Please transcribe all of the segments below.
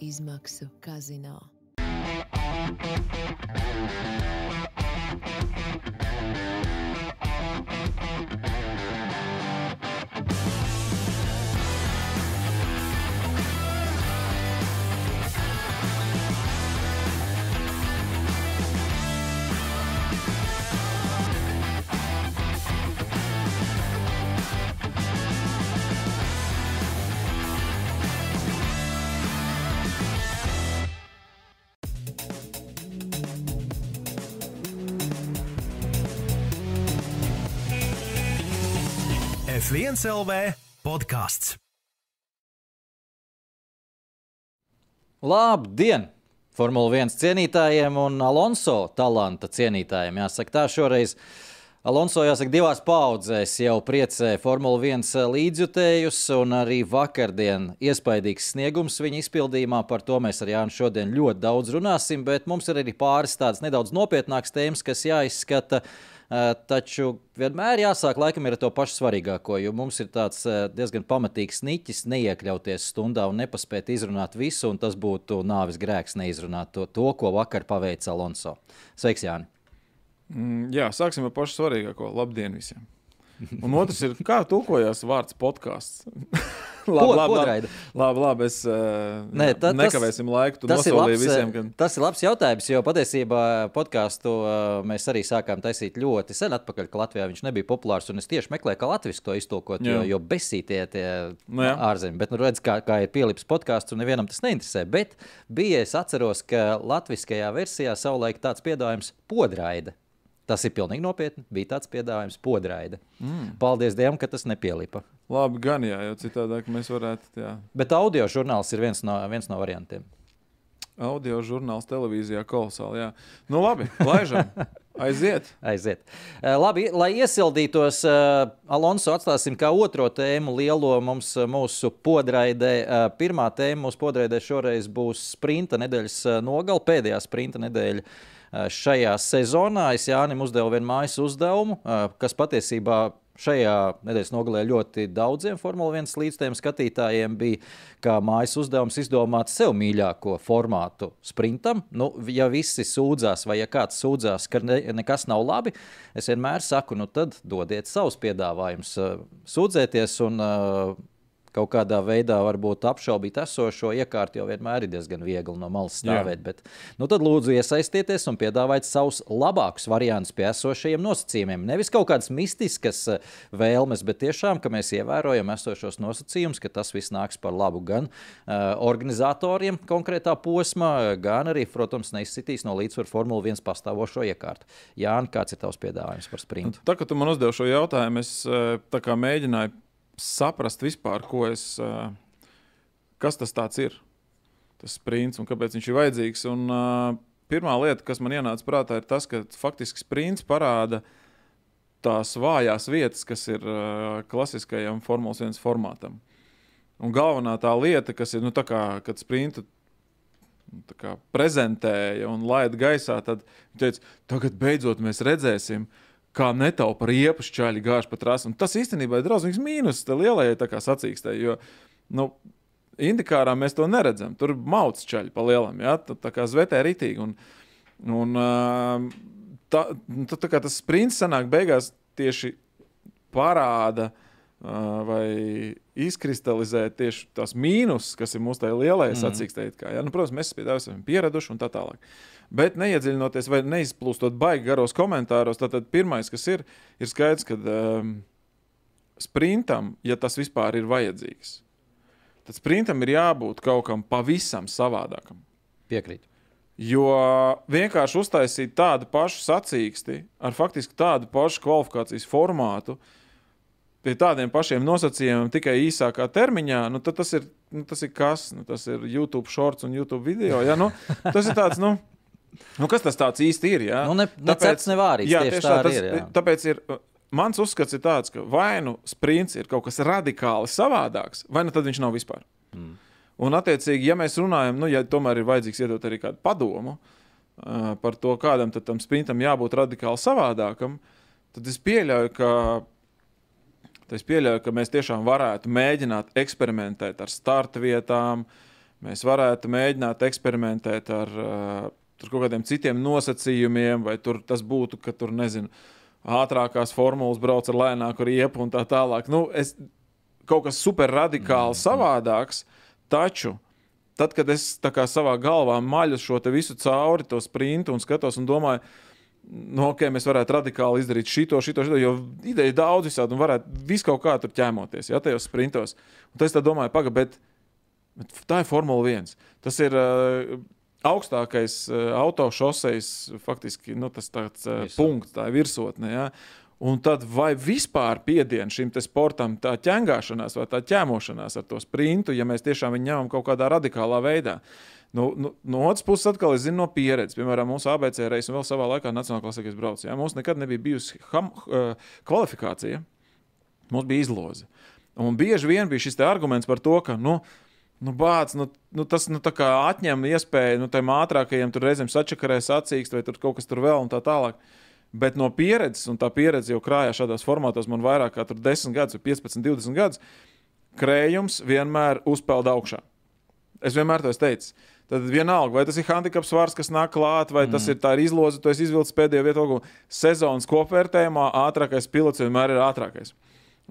izmaksu kazino. F1 LV podkāsts. Labdien! Formula 1 cienītājiem un Alonso talanta cienītājiem. Jāsaka, tā šoreiz Alonso jāsaka, divās paudzēs jau priecē Formula 1 līdzjutējus, un arī vakardien iespaidīgs sniegums viņa izpildījumā. Par to mēs ar Jānu šodien ļoti daudz runāsim, bet mums ir arī pāris tādas nedaudz nopietnākas tēmas, kas jāizskata. Uh, taču vienmēr jāsāk laikam ar to pašu svarīgāko, jo mums ir tāds uh, diezgan pamatīgs niķis neiekļauties stundā un nepaspēt izrunāt visu, un tas būtu nāves grēks neizrunāt to, to ko vakar paveica Alonso. Sveiks, Jāni! Mm, jā, sāksim ar pašu svarīgāko. Labdien visiem! Un otrs ir, kā tulkojas vārds podkāsts. labi, labi, labi, labi, labi, es uh, Nē, ta, nekavēsim laiku. Tu tas ir, labs, visiem, ka... tas ir labs jautājums, jo patiesībā podkāstu uh, mēs arī sākām taisīt ļoti sen atpakaļ, ka Latvijā viņš nebija populārs. Es tieši meklēju, kā latviešu to iztulkot, jā. jo, jo besītie tie nu, ārzemēs. Bet nu, redz, kā, kā ir pielips podkāsts, un nevienam tas neinteresē. Bet bija, es atceros, ka latviskajā versijā savulaik tāds piedāvājums podraida. Tas ir pilnīgi nopietni. Bija tāds piedāvājums, podraida. Mm. Paldies Dievam, ka tas nepielipa. Labi, gan jā, jo citādi mēs varētu. Jā. Bet audio žurnāls ir viens no, viens no variantiem. Audio žurnāls televīzijā kolosāli. Jā. Nu, labi, laižam. Aiziet. Aiziet. Uh, labi, lai iesildītos, uh, Alonso atstāsim kā otro tēmu lielo mums, uh, mūsu podraidē. Pirmā tēma mūsu podraidē šoreiz būs sprinta nedēļas nogala, pēdējā sprinta nedēļa. Uh, šajā sezonā es Jānim uzdevu vienu mājas uzdevumu, uh, kas patiesībā Šajā nedēļas nogalē ļoti daudziem Formule 1 līdzstājiem skatītājiem bija kā mājas uzdevums izdomāt sev mīļāko formātu sprintam. Nu, ja visi sūdzās, vai ja kāds sūdzās, ka ne, nekas nav labi, es vienmēr saku, nu tad dodiet savus piedāvājumus, sūdzēties un uh, kaut kādā veidā varbūt apšaubīt esošo iekārtu, jo vienmēr ir diezgan viegli no malas stāvēt. Jā. Bet, nu, tad lūdzu iesaistieties un piedāvājiet savus labākus variantus pie esošajiem nosacījumiem. Nevis kaut kādas mistiskas eh, vēlmes, bet tiešām, ka mēs ievērojam esošos nosacījumus, ka tas viss nāks par labu gan uh, organizatoriem konkrētā posmā, gan arī, protams, neizsitīs no līdzsvaru Formula 1 pastāvošo iekārtu. Jā, kāds ir tavs piedāvājums par sprintu? Tā kā tu man uzdevi šo jautājumu, es eh, mēģināju saprast vispār, ko es, kas tas ir. Tas sprints un kāpēc viņš ir vajadzīgs. Un, uh, pirmā lieta, kas man ienāca prātā, ir tas, ka faktiski sprints parāda tās vājās vietas, kas ir uh, klasiskajam Formulas 1 formātam. Un galvenā tā lieta, kas ir, nu, kā, kad sprintu nu, kā, prezentēja un laida gaisā, tad viņš teica, tagad beidzot mēs redzēsim, uh, kā netaupa riepas čaļi gāž pa trasi. Un tas īstenībā ir drausmīgs mīnus lielajai sacīkstē. Jo, nu, Indikārā mēs to neredzam. Tur mauc čaļi pa lielam, ja? tā, tā kā zvetē ritīgi. Un, un, tā, tā, tā kā tas sprints sanāk beigās tieši parāda vai izkristalizē tieši tās mīnus, kas ir mūsu tajā lielajā mm. sacīkstē. Ja? Nu, protams, mēs pie tā esam pieraduši un tā tālāk. Uh, Bet neiedziļinoties vai neizplūstot baigi garos komentāros, tad pirmais, kas ir, ir skaidrs, ka um, sprintam, ja tas vispār ir vajadzīgs, tad sprintam ir jābūt kaut kam pavisam savādākam. Piekrīt. Jo vienkārši uztaisīt tādu pašu sacīksti ar faktiski tādu pašu kvalifikācijas formātu, pie tādiem pašiem nosacījumiem, tikai īsākā termiņā, nu, tas, ir, nu, tas ir kas? Nu, tas ir YouTube shorts un YouTube video. Ja? Nu, tas ir tāds. Nu, Nu, kas tas īsti ir? Ja? Nu, ne, tāpēc, ne vārīgs, jā, tieši tā, tas, ir. Jā. Tāpēc ir. Mans uzskats ir tāds, ka vai nu sprints ir kaut kas radikāli savādāks, vai nu tad viņš nav vispār. Mm. Un, attiecīgi, ja mēs runājam, nu, ja tomēr ir vajadzīgs iedot arī kādu padomu uh, par to, kādam tam sprintam jābūt radikāli savādākam, tad es pieļauju, ka, es pieļauju, ka mēs tiešām varētu mēģināt eksperimentēt ar starta vietām, Mēs varētu mēģināt eksperimentēt ar uh, kaut kādiem citiem nosacījumiem, vai tur tas būtu, ka tur nezinu. Ātrākās formulas brauc ar lēnāku riepu un tā tālāk. Nu, es, kaut kas super radikāli mm. savādāks, taču tad, kad es savā galvā maļu šo visu cauri, to sprintu un skatos un domāju, nu, ok, mēs varētu radikāli izdarīt šito, šito, šito jo ideja ir daudz visādi un varētu visu kaut kā tur ķēmoties, ja tajos sprintos. Un tad es domāju, pagaidi, bet, bet tā ir Formula 1. Tas ir uh, augstākais uh, autošoseis, faktiski nu, tas tāds uh, punkts, tā ir virsotne. Ja? Un tad vai vispār piediena šim sportam, tā ķēngāšanās vai tā ķēmošanās ar to sprintu, ja mēs tiešām viņu ņemam kaut kādā radikālā veidā. Nu, nu, no otras puses, atkal es zinu no pieredzes, piemēram, mūsu ABC reizes, un vēl savā laikā Nacionālajā klasē, kas brauc. Ja? Mums nekad nebija bijusi ham, uh, kvalifikācija, mums bija izloze. Un bieži vien bija šis arguments par to, ka, nu, Nu, bāc, nu, nu, tas nu, atņem iespēju nu, tam ātrākajam tur reizēm sačakarēt, sacīkst, vai tur kaut kas tur vēl un tā tālāk. Bet no pieredzes, un tā pieredze jau krājās šādos formātos, man vairāk kā 10 gadus, 15, 20 gadus, krējums vienmēr uzpeld augšā. Es vienmēr to esmu teicis. Tad vienalga, vai tas ir handicaps svars, kas nāk klāt, vai mm. tas ir tā ir izloze, to es izvilku pēdējo vietu. Sezonas kopvērtējumā ātrākais pilots vienmēr ir ātrākais.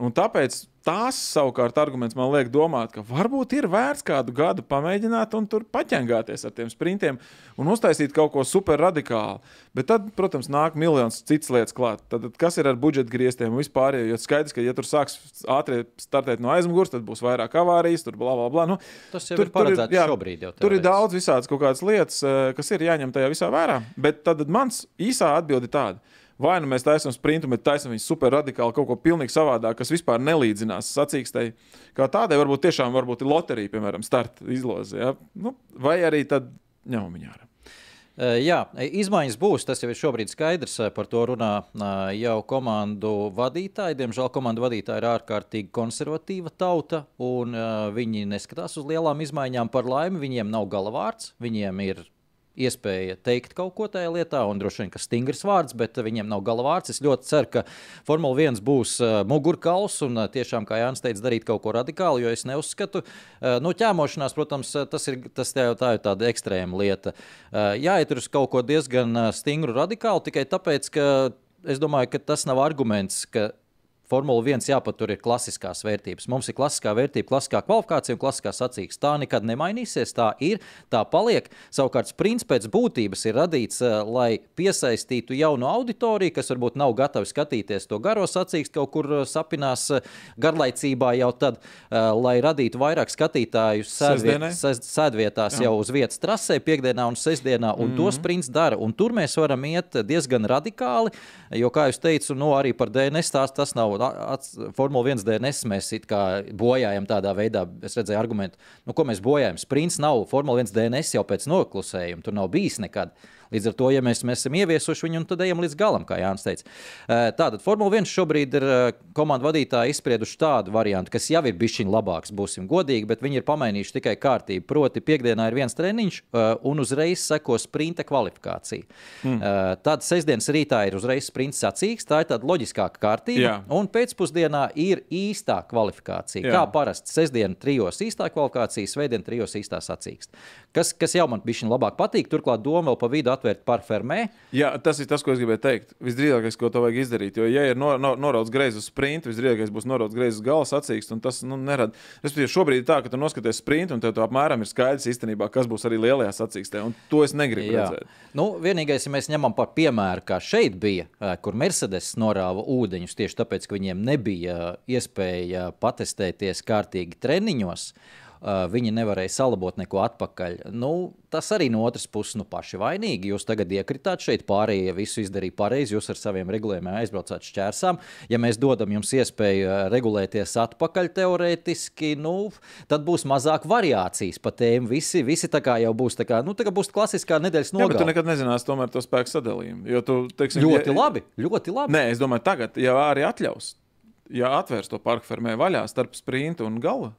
Un tāpēc tās savukārt arguments man liek domāt, ka varbūt ir vērts kādu gadu pamēģināt un tur paķengāties ar tiem sprintiem un uztaisīt kaut ko super radikālu. Bet tad, protams, nāk miljonus citas lietas klāt. Tad, kas ir ar budžeta grieztiem un vispār? Jo skaidrs, ka, ja tur sāks ātri startēt no aizmugures, tad būs vairāk avārijas, tur bla, bla, bla. Nu, Tas jau tur, ir paredzēts tur ir, jā, šobrīd. Jau tur ir daudz visādas kaut kādas lietas, eh, kas ir jāņem tajā visā vērā. Bet tad mans īsā atbilde ir tāda Vai nu mēs taisām sprintu, bet taisām viņu super radikāli, kaut ko pilnīgi savādāk, kas vispār nelīdzinās sacīkstei. Kā tādai varbūt tiešām varbūt ir loterija, piemēram, starta izloze. Ja? Nu, vai arī tad ņemam viņu ārā. Jā, izmaiņas būs. Tas jau ir šobrīd skaidrs. Par to runā jau komandu vadītāji. Diemžēl komandu vadītāji ir ārkārtīgi konservatīva tauta, viņi neskatās uz lielām izmaiņām. Par laimi viņiem nav galavārds. Viņiem ir iespēja teikt kaut ko tajā lietā, un droši vien, ka stingrs vārds, bet viņiem nav galavārds. Es ļoti ceru, ka Formula 1 būs uh, mugurkauls un uh, tiešām, kā Jānis teica, darīt kaut ko radikālu, jo es neuzskatu, uh, no ķēmošanās, protams, tas ir, tas tā, tā ir tāda ekstrēma lieta. Uh, jāiet uz kaut ko diezgan uh, stingru radikālu tikai tāpēc, ka es domāju, ka tas nav arguments, ka Formula 1 jāpatur ir klasiskās vērtības. Mums ir klasiskā vērtība, klasiskā kvalifikācija un klasiskā sacīks. Tā nekad nemainīsies, tā ir, tā paliek. Savukārt, sprints pēc būtības ir radīts, eh, lai piesaistītu jaunu auditoriju, kas varbūt nav gatavi skatīties to garo sacīks, kaut kur eh, sapinās eh, garlaicībā jau tad, lai radītu vairāk skatītāju sēdvietās jau uz vietas trasē, piekdienā un sestdienā, un mm -hmm. to sprints dara. Un tur mēs varam iet diezgan radikāli, jo, kā jūs teicu, nu, arī par DNS tās tas nav Formule 1 DNS mēs bojājam tādā veidā. Es redzēju argumentu, nu, ko mēs bojājam. Sprints nav Formule 1 DNS jau pēc noklusējuma. Tur nav bijis nekad. Līdz ar to, ja mēs, mēs esam ieviesuši viņu, tad ejam līdz galam, kā Jānis teica. Tātad Formula 1 šobrīd ir komandu vadītāji izsprieduši tādu variantu, kas jau ir bijis labāks, būsim godīgi, bet viņi ir pamainījuši tikai kārtību. Proti, piekdienā ir viens treniņš, un uzreiz seko sprinta kvalifikācija. Mm. Tad sestdienas rītā ir uzreiz sprints sacīks, tā ir tāda loģiskāka kārtība. Jā. Un pēcpusdienā ir īstā kvalifikācija. Jā. Kā parasti sestdiena trijos īstā kvalifikācija, svētdiena trijos īstā sacīkst. Kas, kas jau man bija labāk patīk, turklāt doma vēl pa vidu atvērt par fermē. Jā, tas ir tas, ko es gribēju teikt. Visdrīzākais, ko to vajag izdarīt. Jo, ja ir no, no, norauts greizi uz sprintu, visdrīzākais būs norauts greizi uz gala sacīkst. Tas nu, nerada. Respektīvi, šobrīd ir tā, ka tu noskaties sprintu, un tev apmēram ir skaidrs īstenībā, kas būs arī lielajā sacīkstē. To es negribu Jā. redzēt. Nu, vienīgais, ja mēs ņemam par piemēru, kā šeit bija, kur Mercedes norāva ūdeņus tieši tāpēc, ka viņiem nebija iespēja patestēties kārtīgi treniņos viņi nevarēja salabot neko atpakaļ. Nu, tas arī no otras puses nu, paši vainīgi. Jūs tagad iekritāt šeit, pārējie visu izdarīja pareizi, jūs ar saviem regulējumiem aizbraucāt šķērsām. Ja mēs dodam jums iespēju regulēties atpakaļ teorētiski, nu, tad būs mazāk variācijas pa tēmu. Visi, visi tā kā jau būs, tā kā, nu, tā kā būs klasiskā nedēļas nogale. Tu nekad nezināsi tomēr to spēku sadalījumu. Jo tu, teiksim, ļoti ja, labi, ļoti labi. Nē, es domāju, tagad, ja arī atļaus, ja atvērs to parku fermē vaļā starp sprintu un gala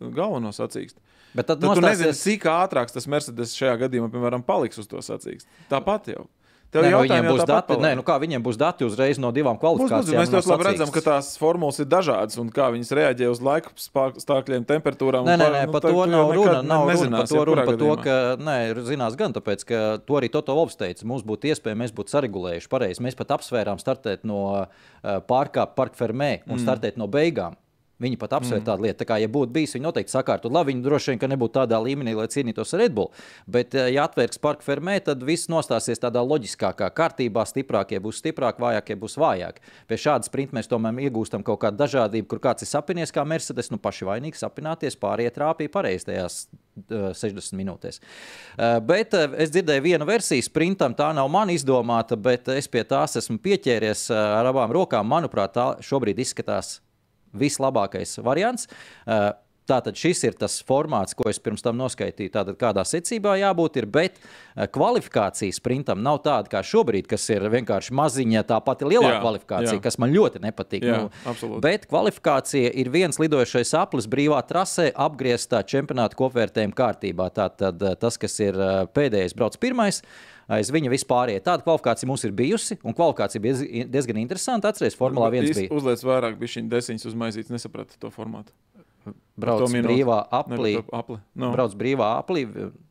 galveno sacīkstu. Bet tad, tad nostāsies... tu nezini, cik ātrāks tas Mercedes šajā gadījumā, piemēram, paliks uz to sacīkstu. Tāpat jau. Tev Nē, nu, viņiem būs dati, nē, nu kā viņiem būs dati uzreiz no divām kvalifikācijām. mēs ļoti labi redzam, ka tās formulas ir dažādas un kā viņas reaģē uz laika stāvokļiem, temperatūrām. Nē, nē, nē nu, par tā to nav nekad runa. Nav runa par to, runa par to ka nē, zinās gan tāpēc, ka to arī Toto Vovs teica. Mums būtu iespēja, mēs būtu saregulējuši pareizi. Mēs pat apsvērām startēt no pārkāpuma parka fermē un mm. startēt no beigām. Viņi pat apsver mm. tādu lietu. Tā kā, ja būtu bijis, viņi noteikti sakārtot. Labi, viņi droši vien ka nebūtu tādā līmenī, lai cīnītos ar Red Bull. Bet, eh, ja atvērks parka fermē, tad viss nostāsies tādā loģiskākā kārtībā. Stiprākie būs stiprāki, vājākie būs vājāki. Pie šāda sprinta mēs tomēr iegūstam kaut kādu dažādību, kur kāds ir sapinies, kā Mercedes, nu paši vainīgi sapināties, pārējie trāpīja pareizi tajās eh, 60 minūtēs. Eh, Bet es dzirdēju vienu versiju sprintam, tā nav man izdomāta, bet es pie tās esmu pieķēries ar abām rokām. Manuprāt, tā šobrīd izskatās vislabākais variants. Uh, Tātad šis ir tas formāts, ko es pirms tam noskaitīju. Tātad kādā secībā jābūt ir, bet uh, kvalifikācija sprintam nav tāda kā šobrīd, kas ir vienkārši maziņa, tā pati lielākā Jā, kvalifikācija, jā. kas man ļoti nepatīk. Jā, absolūti. bet kvalifikācija ir viens lidojošais aplis brīvā trasē, apgrieztā čempionāta kopvērtējuma kārtībā. Tātad uh, tas, kas ir pēdējais, brauc pirmais. Aiz viņa vispārējie. Tāda kvalifikācija mums ir bijusi, un kvalifikācija bija diez- diezgan interesanta. Atcerieties, Formulā 1 Īsti bija. Uzliec vairāk, bija šī desiņas uzmaizīts, nesapratu to formātu. Brauc brīvā Ne, aplī. to apli. No. Brauc brīvā aplī,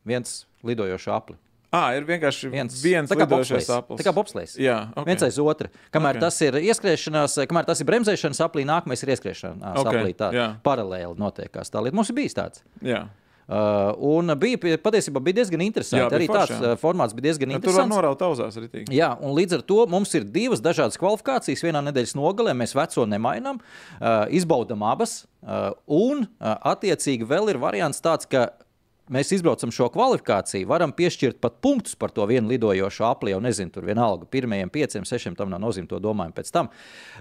viens lidojošs apli. À, ir vienkārši Viens, viens, tā kā aplis. Tā kā bobslejs. Jā, okay. Viens aiz otra. Kamēr Ok. okay. tas ir ieskriešanās, kamēr tas ir bremzēšanas aplī, nākamais ir ieskriešanās Ok, okay. aplī. Tā jā. paralēli notiekās. Tā lieta mums ir bijis tāds. Jā. Uh, un bija patiesībā bija diezgan interesanti. Jā, bija Arī forši, tāds jā. uh, formāts bija diezgan Ja tur var interesants. noraut auzās arī tīk. Jā, un līdz ar to mums ir divas dažādas kvalifikācijas. Vienā nedēļas nogalē mēs veco nemainām, uh, izbaudām abas. Uh, un, uh, attiecīgi, vēl ir variants tāds, ka mēs izbraucam šo kvalifikāciju, varam piešķirt pat punktus par to vienu lidojošu apli. Jau nezinu, tur vienalga, pirmajiem pieciem, sešiem tam nav nozīme, to domājam pēc tam.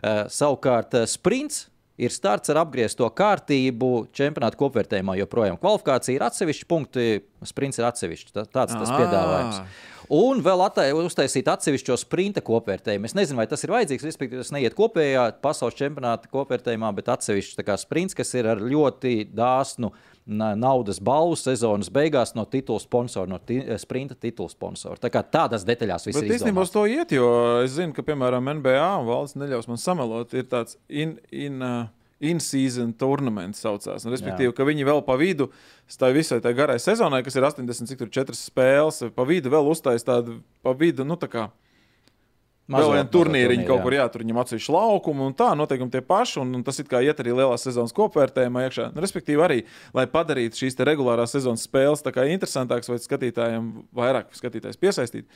Uh, savukārt, uh, sprints. Ir starts ar apgriezto kārtību čempionāta kopvērtējumā. Joprojām kvalifikācija ir atsevišķa punkti, sprints ir atsevišķs. Tā- Tāds tas piedāvājums. Un vēl uztaisīt atsevišķo sprinta kopvērtējumu. Es nezinu, vai tas ir vajadzīgs. Respektīvi, tas neiet kopējā pasaules čempionāta kopvērtējumā, bet kā sprints, kas ir ar ļoti dāsnu na- naudas balvu sezonas beigās no titula sponsora, no ti sprinta titula sponsora. Tā kā tādas detaļās viss Bet ir. īstenībā uz to iet, jo es zinu, ka, piemēram, NBA valsts neļaus man samelot, ir tāds in, in, uh, in-season tournaments saucās. Un, respektīvi, Jā. ka viņi vēl pa vidu, tai visai tai garai sezonai, kas ir 84 spēles, pa vidu vēl uztais tādu, pa vidu, nu tā kā. Mazo- Vēl viena turnīriņa kaut kur, jā, tur viņam atsevišķi laukumi un tā, noteikumi tie paši. Un, un tas it kā iet arī lielās sezonas kopvērtējumā iekšā. Nu, respektīvi, arī, lai padarītu šīs regulārās sezonas spēles tā kā interesantākas vai skatītājiem vairāk skatītājs piesaistīt.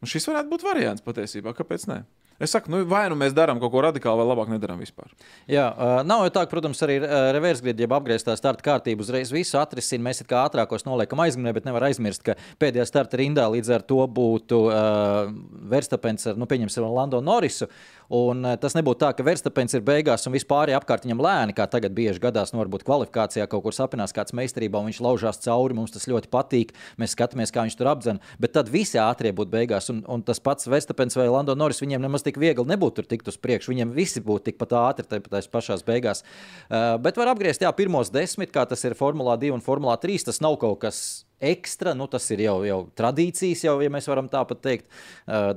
Un šis varētu būt variants patiesībā. Kāpēc ne? Es saku, nu, vai nu mēs darām kaut ko radikāli, vai labāk nedarām vispār. Jā, nav jau tā, ka, protams, arī reversgrieķi, jeb apgrieztā starta kārtība uzreiz visu atrisina. Mēs kā ātrākos noliekam aizmugurē, bet nevar aizmirst, ka pēdējā starta rindā līdz ar to būtu uh, Verstapens ar, nu, pieņemsim, Lando Norisu. Un uh, tas nebūtu tā, ka Verstapens ir beigās un vispār apkārt viņam lēni, kā tagad bieži gadās, nu, varbūt kvalifikācijā kaut kur sapinās kāds meistarībā, un viņš laužās cauri. Mums tas ļoti patīk. Mēs skatāmies, kā viņš tur apdzen. Bet tad visi ātrie būtu beigās, un, un tas pats Verstapens vai Lando Noris viņiem nemaz tik viegli nebūtu tur tikt uz priekšu. Viņiem visi būtu tikpat ātri, tāpat pašās beigās. Uh, bet var apgriezt, jā, pirmos desmit, kā tas ir Formulā 2 un Formulā 3. Tas nav kaut kas ekstra, nu, tas ir jau, jau tradīcijas, jau, ja mēs varam tā pat teikt.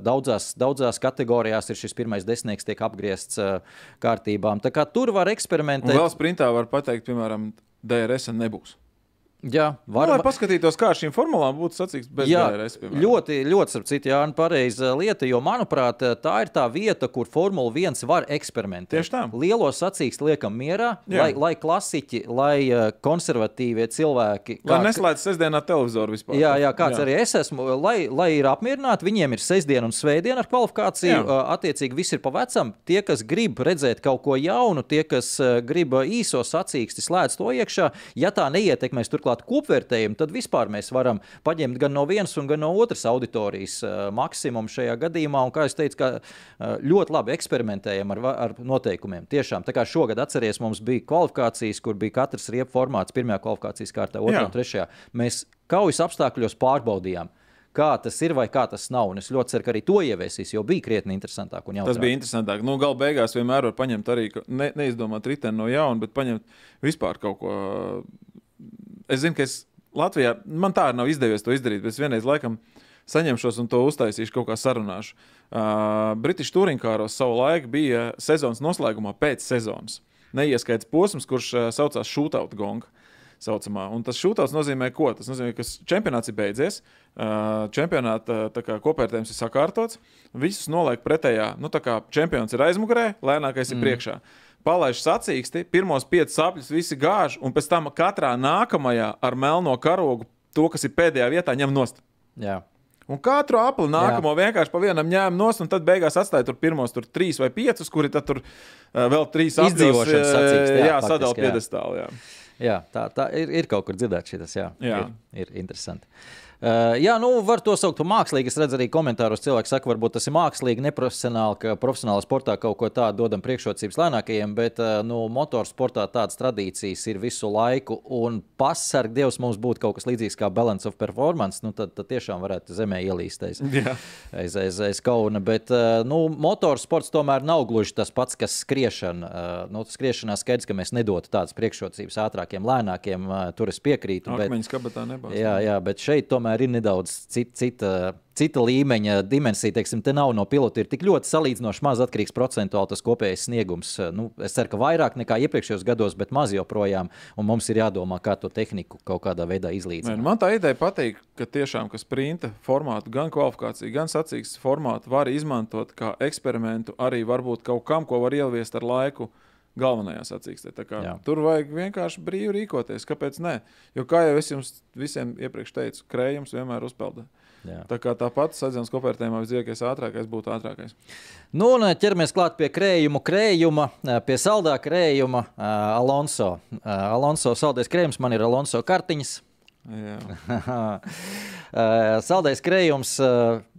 Daudzās, daudzās kategorijās ir šis pirmais desmitnieks, tiek apgriezts kārtībām. Tā kā tur var Un eksperimentēt. vēl sprintā var pateikt, piemēram, DRS nebūs. Jā, Nu, var, lai paskatītos, kā šīm formulām būtu sacīts bez Jā, DRS. piemēram. ļoti, ļoti, starp citu, Jānis, pareiza lieta, jo, manuprāt, tā ir tā vieta, kur Formula 1 var eksperimentēt. Tieši tā. Lielo sacīkstu liekam mierā, Jā. lai, lai klasiķi, lai uh, konservatīvie cilvēki. Lai kā- neslēdz sestdienā televizoru vispār. Jā, jā, kāds jā. arī es esmu, lai, lai ir apmierināti, viņiem ir sestdiena un svētdiena ar kvalifikāciju. Jā. Jā. Attiecīgi, viss ir pa vecam. Tie, kas grib redzēt kaut ko jaunu, tie, kas uh, grib īso sacīksti, slēdz to iekšā. Ja tā neietekmēs turklāt kopvērtējumu, tad vispār mēs varam paņemt gan no vienas, gan no otras auditorijas uh, maksimumu šajā gadījumā. Un, kā jau teicu, ka, uh, ļoti labi eksperimentējam ar, ar noteikumiem. Tiešām, tā kā šogad atceries, mums bija kvalifikācijas, kur bija katrs riepu formāts, pirmajā kvalifikācijas kārtā, otrā Jā. un trešajā. Mēs kaujas apstākļos pārbaudījām. Kā tas ir vai kā tas nav. Un es ļoti ceru, ka arī to ieviesīs, jo bija krietni interesantāk. Tas bija interesantāk. Nu, Galu beigās vienmēr var paņemt arī, ne, neizdomāt riteni no jauna, bet paņemt vispār kaut ko. Es zinu, ka es Latvijā, man tā arī nav izdevies to izdarīt, bet es vienreiz laikam saņemšos un to uztaisīšu, kaut kā sarunāšu. Uh, British Turingkāros savu laiku bija sezonas noslēgumā pēc sezonas. Neieskaits posms, kurš uh, saucās Shootout Gong. Saucamā. Un tas šūtauts nozīmē, ko? Tas nozīmē, ka čempionāts ir beidzies, uh, čempionāta kopvērtējums ir sakārtots, visus noliek pretējā. Nu, kā čempions ir aizmugurē, lēnākais mm. ir priekšā palaiž sacīksti, pirmos piecus sapļus visi gāž, un pēc tam katrā nākamajā ar melno karogu to, kas ir pēdējā vietā, ņem nost. Jā. Un katru apli nākamo Jā. vienkārši pa vienam ņēma nost, un tad beigās atstāja tur pirmos tur trīs vai piecus, kuri tad tur uh, vēl trīs izdzīvošanas sacīksti. Jā, jā sadalīt piedestālu. Jā. jā, tā, tā ir, ir kaut kur dzirdēts šis. Jā, jā. Ir, ir interesanti. Uh, jā, nu, var to saukt par mākslīgu. Es redzu arī komentārus, cilvēki saka, varbūt tas ir mākslīgi, neprofesionāli, ka profesionālā sportā kaut ko tādu dodam priekšrocības lēnākajiem, bet uh, nu, motorsportā tādas tradīcijas ir visu laiku. Un pasarg Dievs mums būtu kaut kas līdzīgs kā balance of performance, nu, tad, tad tiešām varētu zemē ielīst aiz, aiz, aiz, aiz kauna. Bet uh, nu, motorsports tomēr nav gluži tas pats, kas skriešana. Uh, nu, skriešanā skaidrs, ka mēs nedotu tādas priekšrocības ātrākiem, lēnākiem. Uh, tur es piekrītu. Akmeņas kabatā nebūs. Jā, jā, bet šeit tomēr tomēr ir nedaudz cita, cita, cita līmeņa dimensija. Teiksim, te nav no pilota, ir tik ļoti salīdzinoši maz atkarīgs procentuāli tas kopējais sniegums. Nu, es ceru, ka vairāk nekā iepriekšējos gados, bet maz joprojām. Un mums ir jādomā, kā to tehniku kaut kādā veidā izlīdzināt. Man tā ideja patīk, ka tiešām ka sprinta formātu, gan kvalifikāciju, gan sacīkstes formātu var izmantot kā eksperimentu arī varbūt kaut kam, ko var ieviest ar laiku galvenajā sacīkstē. Tur vajag vienkārši brīvi rīkoties. Kāpēc ne? Jo, kā jau es jums visiem iepriekš teicu, krējums vienmēr uzpelda. Jā. Tā kā tāpat sadzināts kopērtējumā visdzīvākais ātrākais būtu ātrākais. Nu, un ķeramies klāt pie krējuma, krējuma, pie saldā krējuma. Uh, Alonso. Uh, Alonso saldais krējums, man ir Alonso kartiņas. Saldais krējums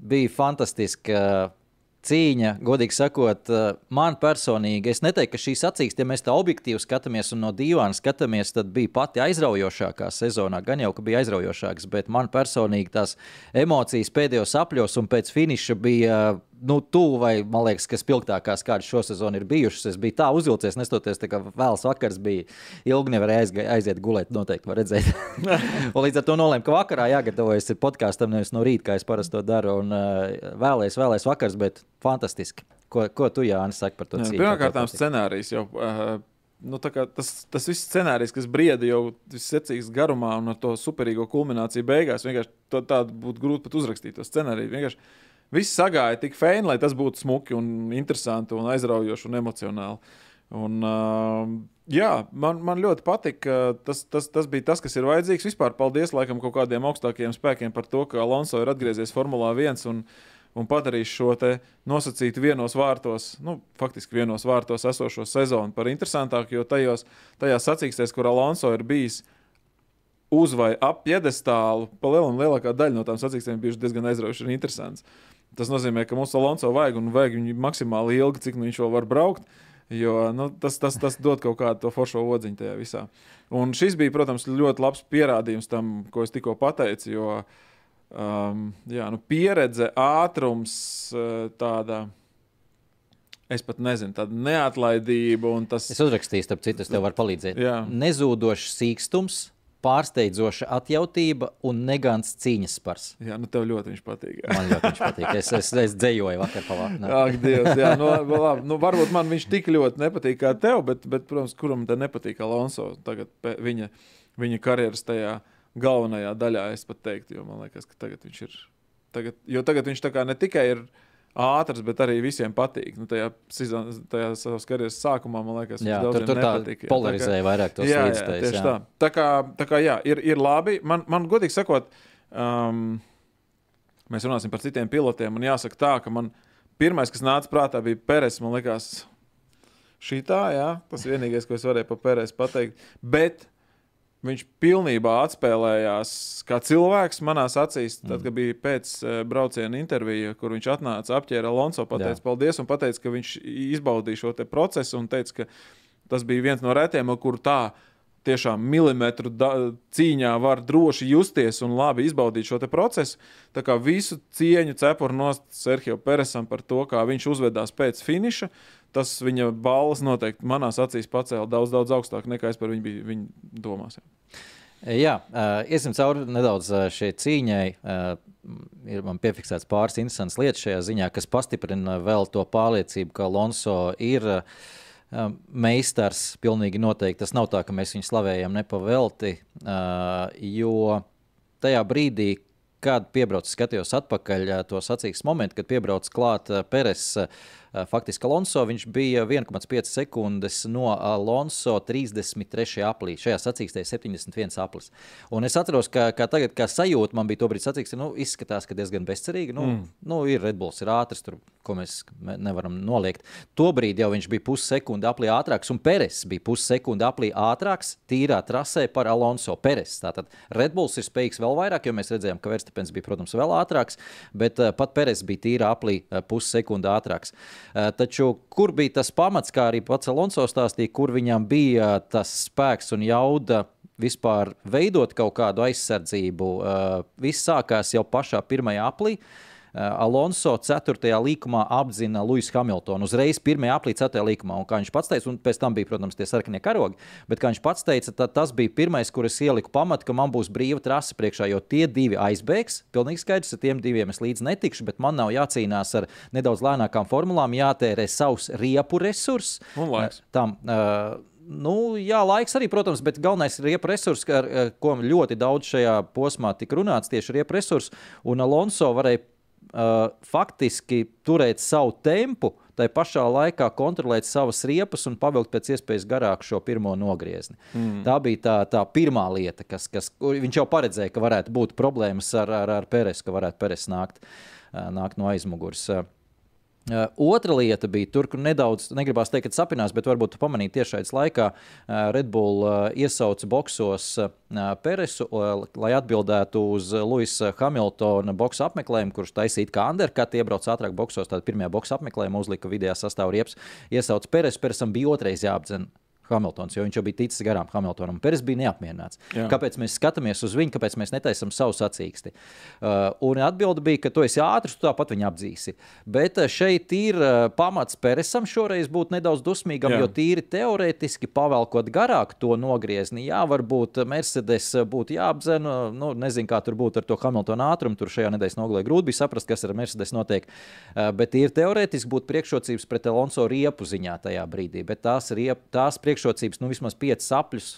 bija fantastisks. Cīņa, godīgi sakot, eh, man personīgi, es neteiktu, ka šī sacīksts, ja mēs tā objektīvi skatāmies un no divām skatāmies, tad bija pati aizraujošākā sezonā. Gan jau, ka bija aizraujošāks, bet man personīgi tās emocijas pēdējos apļos un pēc finiša bija nu, tuvu vai, man liekas, kas spilgtākās, kādas šosezon ir bijušas. Es biju tā uzvilcies, nestoties, ka vēls vakars bija ilgi, nevarēja aiziet, aiziet gulēt. Noteikti var redzēt. līdz ar to nolēmu, ka vakarā jāgatavojas podkāstam, nevis no rīta, kā es parasti to daru. Un uh, vēlēs, vēlēs vakars, bet fantastiski. Ko, ko tu, Jānis, saki par to? Pirmkārt, scenārijs jau. Uh, nu, tas, tas viss scenārijs, kas brieda jau secīgs garumā un ar to superīgo kulmināciju beigās, vienkārši tādu būtu grūti pat uzrakstīt. To scenāriju vienkārši viss sagāja tik feini, lai tas būtu smuki un interesanti un aizraujoši un emocionāli. Un, uh, jā, man, man ļoti patika. Tas, tas, tas bija tas, kas ir vajadzīgs. Vispār paldies laikam kaut kādiem augstākiem spēkiem par to, ka Alonso ir atgriezies Formulā 1 un, un padarījis šo nosacītu vienos vārtos, nu, faktiski vienos vārtos esošo sezonu par interesantāku, jo tajos, tajās sacīkstēs, kur Alonso ir bijis uz vai ap piedestālu, pa lielam lielākā daļa no tām sacīkstēm bijuši diezgan aizraujoši un interesants. Tas nozīmē, ka mums Alonso vajag un vajag viņu maksimāli ilgi, cik nu viņš vēl var braukt. Jo nu, tas, tas, tas dod kaut kādu foršu odziņu tajā visā. Un šis bija, protams, ļoti labs pierādījums tam, ko es tikko pateicu. Jo um, jā, nu, pieredze, ātrums, uh, tāda. Es pat nezinu, tāda neatlaidība. Tas... Es uzrakstīju, starp citu, tev varu palīdzēt. Jā. Nezūdošs sīkstums, pārsteidzoša atjautība un negants cīņas spars. Jā, nu tev ļoti viņš patīk. Jā. Man ļoti viņš patīk. Es, es, es dzējoju vakar pavākt. Ak, Dievs, jā, nu, labi. Nu, varbūt man viņš tik ļoti nepatīk kā tev, bet, bet protams, kuram te nepatīk Alonso tagad viņa, viņa karjeras tajā galvenajā daļā, es pat teiktu, jo man liekas, ka tagad viņš ir, tagad, jo tagad viņš tā kā ne tikai ir ātrs, bet arī visiem patīk. Nu, tajā, tajā savas karjeras sākumā man liekas, jā, tur, tur nepatika, polarizēja tā kā, vairāk tos līdzekļus. Tā. tā kā, tā kā jā, ir, ir labi. Man, man godīgi sakot, um, mēs runāsim par citiem pilotiem. Man jāsaka tā, ka man pirmais, kas nāca prātā, bija Peres. Man liekas, šī tā, jā, tas vienīgais, ko es varēju par Peres pateikt. Bet Viņš pilnībā atspēlējās kā cilvēks manās acīs. Tad, mm. kad bija pēc uh, brauciena intervija, kur viņš atnāca, apģērba Alonso, pateica Jā. paldies un teica, ka viņš izbaudīja šo procesu un teica, ka tas bija viens no retiem, kur tā tiešām milimetru cīņā var droši justies un labi izbaudīt šo procesu. Tā kā visu cieņu cepuru nost Sergio Peresam par to, kā viņš uzvedās pēc finiša. Tas viņa balvas noteikti manās acīs pacēla daudz, daudz augstāk nekā es par viņu biju viņa domās. Jā. Jā, uh, iesim cauri nedaudz šai cīņai. Ir man piefiksēts pāris interesants lietas šajā ziņā, kas pastiprina vēl to pārliecību, ka Alonso ir uh, meistars. Pilnīgi noteikti tas nav tā, ka mēs viņu slavējam nepavelti, jo tajā brīdī, kad piebraucu, skatījos atpakaļ to sacīkstu momentu, kad piebrauc klāt Peres. Eh, faktiski Alonso viņš bija 1,5 sekundes no Alonso 33. aplī. Šajā sacīkstē 71 aplis. Un es atceros, ka, ka tagad, kā sajūta man bija tobrīd sacīkstē, nu, izskatās, ka diezgan bezcerīgi. Nu, mm. nu, ir Redbulls, ir ātrs, tur, ko mēs nevaram noliegt. Tobrīd jau viņš bija pussekundi aplī ātrāks, un Peres bija pussekundi aplī ātrāks tīrā trasē par Alonso Peres. Tātad Redbulls ir spējīgs vēl vairāk, jo mēs redzējām, ka Verstapens bija, protams, vēl ātrāks, bet uh, pat Peres bija tīrā aplī uh, pussekundi ātrāks. Uh, Eh, taču kur bija tas pamats, kā arī pats Alonso stāstīja, kur viņam bija tas spēks un jauda vispār veidot kaut kādu aizsardzību? Eh, viss sākās jau pašā pirmajā aplī. Eh, Alonso 4. līkumā apzina Luisu Hamiltonu. Uzreiz 1. aprīlī 4. līkumā, un kā viņš pats teica, un pēc tam bija, protams, tie sarkanie karogi, bet kā viņš pats teica, tas bija pirmais, kur es ieliku pamatu, ka man būs brīva trase priekšā, jo tie divi aizbēgs. Pilnīgi skaidrs, ka tiem diviem es līdzi netikšu, bet man nav jācīnās ar nedaudz lēnākām formulām, jātērē savs riepu resurss. Un laiks. Tam, uh, Nu, jā, laiks arī, protams, bet galvenais ir riepa resurss, ar ko ļoti daudz šajā posmā tika runāts tieši riepa resurss. Un Alonso varēja uh, faktiski turēt savu tempu, tai pašā laikā kontrolēt savas riepas un pavilkt pēc iespējas garāk šo pirmo nogriezni. Mm. Tā bija tā, tā pirmā lieta, kas, kas viņš jau paredzēja, ka varētu būt problēmas ar, ar, ar Peres, ka varētu Peres nākt, uh, nākt no aizmugures. Uh, otra lieta bija tur, kur nedaudz, negribās teikt, ka sapinās, bet varbūt tu pamanīji tiešais laikā uh, Red Bull uh, iesauca boksos Peresu, lai atbildētu uz Luisa Hamiltona boxa apmeklējumu, kurš taisīja kā undercut, iebrauc ātrāk boksos, tad pirmajā boxa apmeklējumā uzlika vidējā sastāvā riepas, iesauca Peresu, Peresam bija otrais jāapdzen Hamiltons, jo viņš jau bija ticis garām Hamiltonam. Peres bija neapmierināts. Jā. Kāpēc mēs skatāmies uz viņu, kāpēc mēs netaisām savu sacīksti? Uh, un atbilde bija, ka tu esi ātrs, tu tāpat viņu apdzīsi. Bet uh, šeit ir uh, pamats Peresam šoreiz būt nedaudz dusmīgam, Jā. jo tīri teorētiski pavelkot garāk to nogriezni, jā, varbūt Mercedes būtu jāapdzen. Uh, nu, nezinu, kā tur būtu ar to Hamiltona ātrumu. Tur šajā nedēļas nogalē grūti bija saprast, kas ar Mercedes notiek. Uh, bet tīri teorētiski būtu priekšrocības pret Alonso riepu ziņā tajā brīdī. Bet tās, riep, tās priekšrocības priekšrocības, nu vismaz 5 sapļus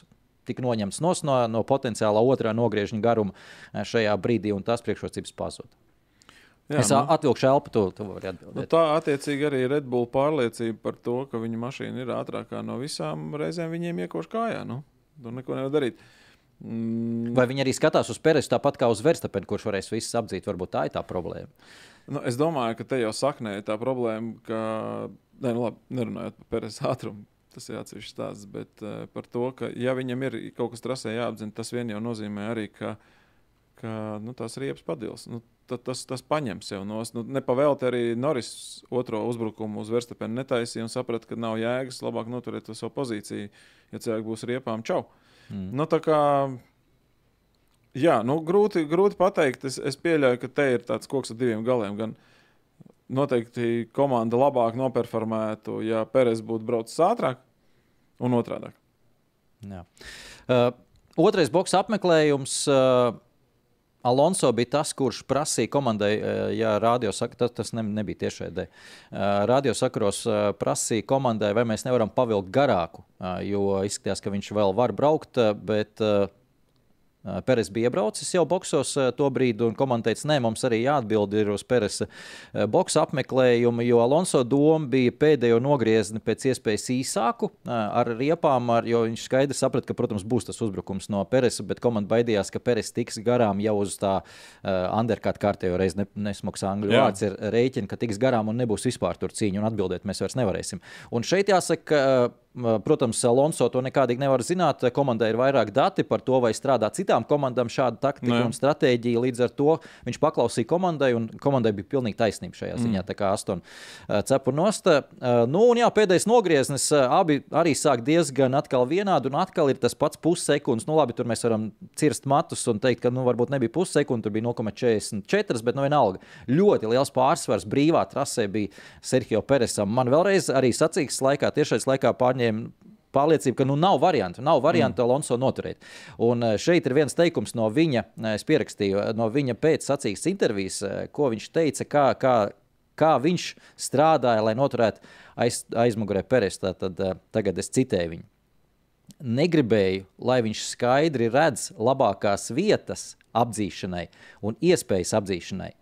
tika noņemts no, no potenciālā otrā nogriežņa garuma eh, šajā brīdī, un tās priekšrocības pazūd. Jā, es nu, atvilkšu elpu, to, to vari atbildēt. Nu, tā attiecīgi arī Red Bull pārliecība par to, ka viņa mašīna ir ātrākā no visām reizēm viņiem iekoš kājā. Nu, tur neko nevar darīt. Mm. Vai viņi arī skatās uz Peresu tāpat kā uz Verstapenu, kurš varēs visus apdzīt? Varbūt tā ir tā problēma. Nu, es domāju, ka te jau saknē ir tā problēma, ka, ne, nu, labi, nerunājot par Peresu ātrumu, tas ir atsevišķs stāsts. Bet uh, par to, ka, ja viņam ir kaut kas trasē jāapzina, tas vien jau nozīmē arī, ka, ka nu, tās riepas padils. Nu, tas, tas paņem sev no nu, nepavēlti arī Noris otro uzbrukumu uz Verstapenu netaisīja un saprata, ka nav jēgas labāk noturēt to savu pozīciju, ja cilvēki būs riepām čau. Mm. Nu, kā Jā, nu, grūti, grūti pateikt. Es, es pieļauju, ka te ir tāds koks ar diviem galiem. Gan noteikti komanda labāk noperformētu, ja Pēters būtu braucis ātrāk, un otrādi. Uh, otrais boks apmeklējums. Uh, Alonso bija tas, kurš prasīja komandai, uh, ja radio saka, tas, tas ne, nebija tiešraidē. Uh, radio sakaros uh, prasīja komandai, vai mēs nevaram pavilkt garāku, jo izskatījās, ka viņš vēl var braukt, bet Peres bija iebraucis jau boxos to brīdi, un komanda teica, nē, mums arī jāatbild uz Peres boxa apmeklējumu, jo Alonso doma bija pēdējo nogriezni pēc iespējas īsāku ar riepām, ar, jo viņš skaidri saprata, ka, protams, būs tas uzbrukums no Peres, bet komanda baidījās, ka Peres tiks garām jau uz tā uh, undercut kārtējo reizi, ne, nesmoks angļu Jā. vārds ir rēķina, ka tiks garām un nebūs vispār tur cīņa, un atbildēt mēs vairs nevarēsim. Un šeit jāsaka, uh, Protams, Alonso to nekādīgi nevar zināt. Komandai ir vairāk dati par to, vai strādā citām komandām šāda taktika ne. un stratēģija. Līdz ar to viņš paklausīja komandai, un komandai bija pilnīgi taisnība šajā mm. ziņā. Tā kā Astona cepur nost. Nu, un jā, pēdējais nogrieznis abi arī sāk diezgan atkal vienādi, un atkal ir tas pats pussekundes. Nu, labi, tur mēs varam cirst matus un teikt, ka nu, varbūt nebija pussekunde, tur bija 0,44, bet nu vienalga. Ļoti liels pārsvars brīvā trasē bija Sergio Peresam. Man vēlreiz arī sacīks laikā, tiešais laikā pārņēma pārliecība, ka nu, nav variantu, nav variantu mm. Alonso noturēt. Un eh, šeit ir viens teikums no viņa, eh, es pierakstīju, no viņa pēcsacīgas intervijas, ko viņš teica, kā, kā, kā viņš strādāja, lai noturētu aiz, aizmugurē Peres. Tad tagad es citēju viņu. Negribēju, lai viņš skaidri redz labākās vietas apdzīšanai un iespējas apdzīšanai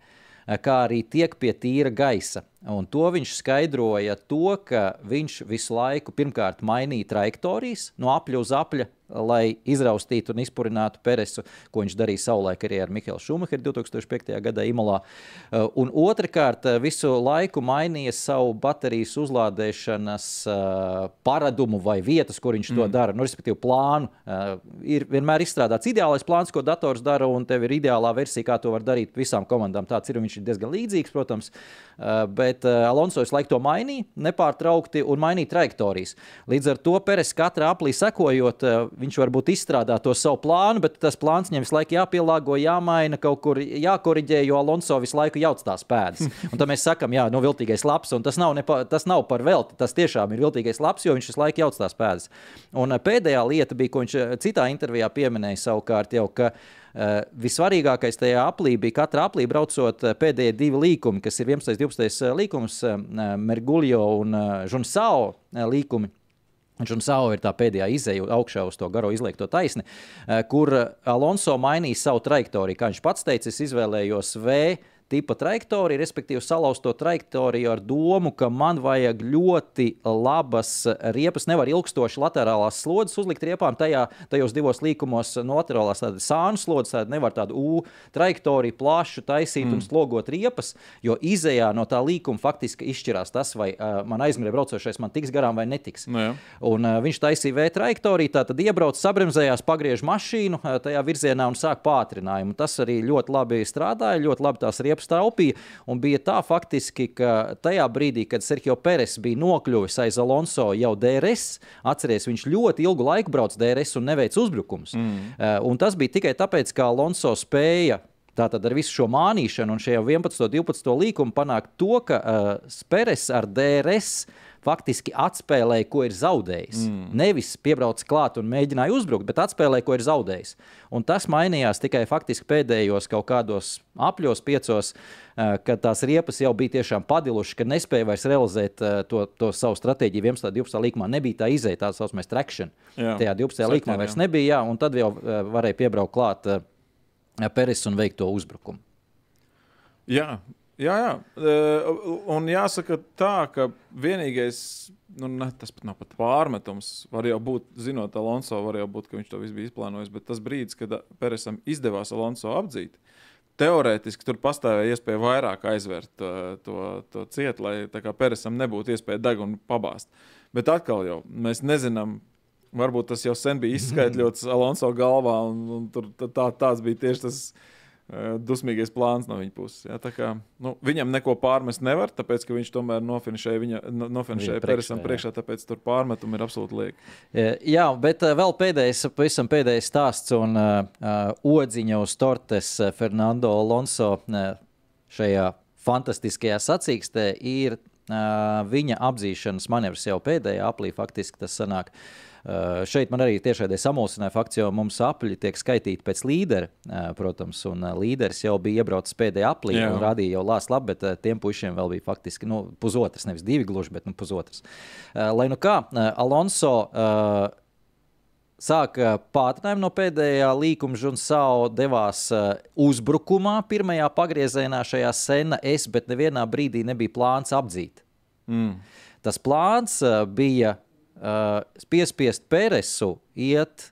kā arī tiek pie tīra gaisa. Un to viņš skaidroja to, ka viņš visu laiku pirmkārt mainīja trajektorijas no apļa uz apļa, lai izraustītu un izpurinātu Peresu, ko viņš darīja savulaik arī ar Mihālu Šumacheru 2005. gadā Imolā. Uh, un otrkārt, uh, visu laiku mainīja savu baterijas uzlādēšanas uh, paradumu vai vietas, kur viņš to mm. dara, nu, respektīvi plānu. Ir vienmēr izstrādāts ideālais plāns, ko dators dara, un tev ir ideālā versija, kā to var darīt visām komandām. Tāds ir, viņš ir diezgan līdzīgs, protams, bet Alonso visu laiku to mainīja, nepārtraukti un mainīja trajektorijas. Līdz ar to Peres katrā aplī sekojot, viņš varbūt izstrādā to savu plānu, bet tas plāns viņam visu laiku jāpielāgo, jāmaina, kaut kur jākoriģē, jo Alonso visu laiku jauc tās pēdas. Un tad mēs sakām, jā, nu, viltīgais labs, un tas nav, nepa, tas nav par velti. Tas tiešām ir viltīgais labs, jo viņš visu laiku jauc tās pēdas. Un eh, pēdējā lieta bija, ko viņš eh, citā intervijā pieminēja savukārt jau, ka Uh, visvarīgākais tajā aplī bija katra aplī braucot pēdējie divi līkumi, kas ir 11. un 12. līkums, uh, Mergulio un uh, Žunsao līkumi. Sau ir tā pēdējā izēja augšā uz to garo izliekto taisni, eh, kur Alonso mainīja savu trajektoriju. Kā viņš pats teica, es izvēlējos V tipa trajektoriju, respektīvi salauzt to trajektoriju ar domu, ka man vajag ļoti labas riepas, nevar ilgstoši laterālās slodzes uzlikt riepām. Tajā, tajos divos līkumos no laterālās tādas sānu slodzes, tāda nevar tādu U trajektoriju plašu taisīt mm. un slogot riepas, jo izējā no tā līkuma faktiski izšķirās tas, vai uh, man aizmugurē braucošais man tiks garām vai netiks. No, nu un, uh, viņš taisīja V trajektoriju, tad iebrauc, sabremzējās, pagriež mašīnu uh, tajā virzienā un sāk pātrinājumu. Tas arī ļoti labi strādāja, ļoti labi tās riepas riepas taupīja. Un bija tā faktiski, ka tajā brīdī, kad Sergio Peres bija nokļuvis aiz Alonso jau DRS, atcerieties, viņš ļoti ilgu laiku brauc DRS un neveic uzbrukums. Mm. Uh, un tas bija tikai tāpēc, ka Alonso spēja Tātad ar visu šo mānīšanu un šajā 11. un 12. līkumu panākt to, ka uh, Speres ar DRS faktiski atspēlēja, ko ir zaudējis. Mm. Nevis piebrauc klāt un mēģināja uzbrukt, bet atspēlēja, ko ir zaudējis. Un tas mainījās tikai faktiski pēdējos kaut kādos apļos, piecos, kad tās riepas jau bija tiešām padilušas, ka nespēja vairs realizēt to, to savu stratēģiju. 11. un 12. līkumā nebija tā izēja, tā saucamais. Jā. Tajā 12. līkumā vairs nebija, jā, un tad jau varēja piebraukt klāt Peris un veikt to uzbrukumu. Jā, Jā, jā. Un jāsaka tā, ka vienīgais, nu, ne, tas pat nav pat pārmetums. Var jau būt, zinot Alonso, var jau būt, ka viņš to visu bija izplānojis. Bet tas brīdis, kad Peresam izdevās Alonso apdzīt, teorētiski tur pastāvēja iespēja vairāk aizvērt to, to, to cietu, lai Peresam nebūtu iespēja degunu pabāzt. Bet atkal jau mēs nezinām. Varbūt tas jau sen bija izskaidrots Alonso galvā, un, un tur, tā, tāds bija tieši tas dusmīgais plāns no viņa puses. Ja? Kā, nu, viņam neko pārmest nevar, tāpēc ka viņš tomēr nofinišēja, viņa, nofinišēja Peresam priekšā, tāpēc tur pārmetumi ir absolūti lieki. Jā, bet vēl pēdējais, pavisam pēdējais stāsts un uh, odziņa uz tortes Fernando Alonso šajā fantastiskajā sacīkstē ir uh, viņa apzīšanas manevrs jau pēdējā aplī, faktiski tas sanāk. Uh, šeit man arī tiešām samulsināja fakts, jo mums apli tiek skaitīti pēc līdera, uh, protams, un uh, līderis jau bija iebraucis pēdējā aplī Jā. un rādīja jau lāstu labi, bet tiem pušiem vēl bija faktiski nu, pusotras, nevis divi gluži, bet nu, pusotras. Uh, lai nu kā, Alonso. Sāka pātrinājumu no pēdējā līkuma, un Sao devās uzbrukumā pirmajā pagriezienā šajā sena es, bet nevienā brīdī nebija plāns apdzīt. Mm. Tas plāns bija uh, piespiest Pēresu iet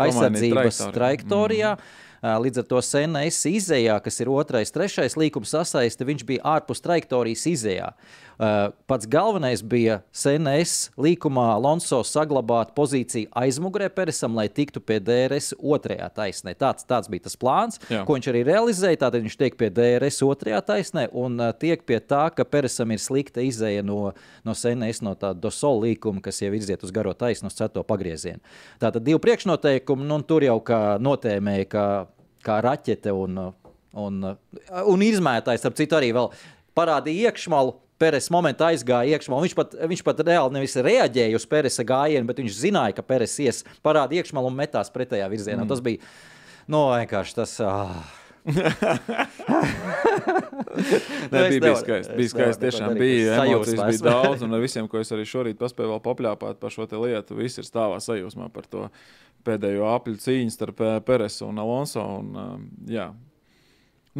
aizsardzības trajektorijā. Mm. Līdz ar to SNS izējā, kas ir otrais, trešais līkums sasaiste, viņš bija ārpus trajektorijas izējā. Pats galvenais bija SNS līkumā Alonso saglabāt pozīciju aizmugurē Peresam, lai tiktu pie DRS otrajā taisnē. Tāds, tāds bija tas plāns, Jā. ko viņš arī realizēja. Tātad viņš tiek pie DRS otrajā taisnē un tiek pie tā, ka Peresam ir slikta izēja no, no SNS, no tāda dosola līkuma, kas jau iziet uz garo taisnu, uz ceturto pagriezienu. Tātad divi priekšnoteikumi, nu, un tur jau kā notēmēja, kā, kā raķete un, un, un izmētājs, starp citu, arī vēl parādīja iekšmalu Peres momentā aizgāja iekšā. Viņš pat, viņš pat reāli nevis reaģēja uz Peresa gājienu, bet viņš zināja, ka Peres ies parāda iekšā un metās pretējā virzienā. Mm. Tas bija no, nu, vienkārši tas. Ah. Nē, bija, bija skaisti. Bija skaisti. Tiešām bija emocijas, bija daudz. Un ar visiem, ko es arī šorīt paspēju vēl papļāpāt par šo lietu, visi ir stāvā sajūsmā par to pēdējo apļu cīņu starp eh, Peresu un Alonso. Un, um, jā.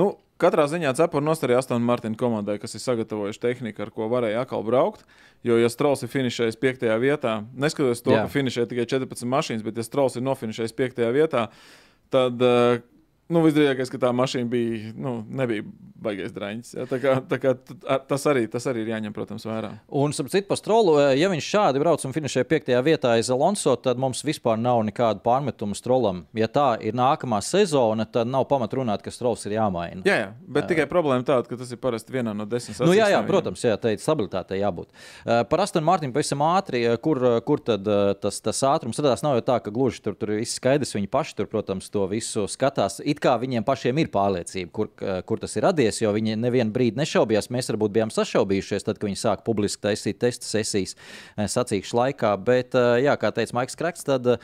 nu, katrā ziņā cepura arī Astonas Martina komandai, kas ir sagatavojuši tehniku, ar ko varēja atkal braukt. Jo, ja Strauss ir finišējis piektajā vietā, neskatoties to, jā. ka finišē tikai 14 mašīnas, bet ja Strauss ir nofinišējis piektajā vietā, tad uh, Nu, visdrīzākais, ka tā mašīna bija, nu, nebija baigais drāņķis. Ja? Tā kā, tā kā tas, arī, tas arī ir jāņem, protams, vērā. Un, ap citu, par strolu, eh, ja viņš šādi brauc un finišē piektajā vietā aiz Alonso, tad mums vispār nav nekādu pārmetumu strolam. Ja tā ir nākamā sezona, tad nav pamat runāt, ka strols ir jāmaina. Jā, jā bet tikai problēma tāda, ka tas ir parasti vienā no desmit sastāvdaļām. Nu, jā, jā, protams, jā, tā ir stabilitātei jābūt. Eh, par Astonu Mārtiņu pavisam ātri, kur, kur tad tas, tas ātrums radās. Nav jau tā, ka gluži tur, tur viss skaidrs, viņi paši tur, protams, to visu skatās. It kā viņiem pašiem ir pārliecība, kur, kur tas ir radies, jo viņi nevienu brīdi nešaubījās. Mēs varbūt bijām sašaubījušies, tad, kad viņi sāka publiski taisīt testa sesijas eh, sacīkšu laikā. Bet, eh, jā, kā teica Maiks Kraks, tad uh,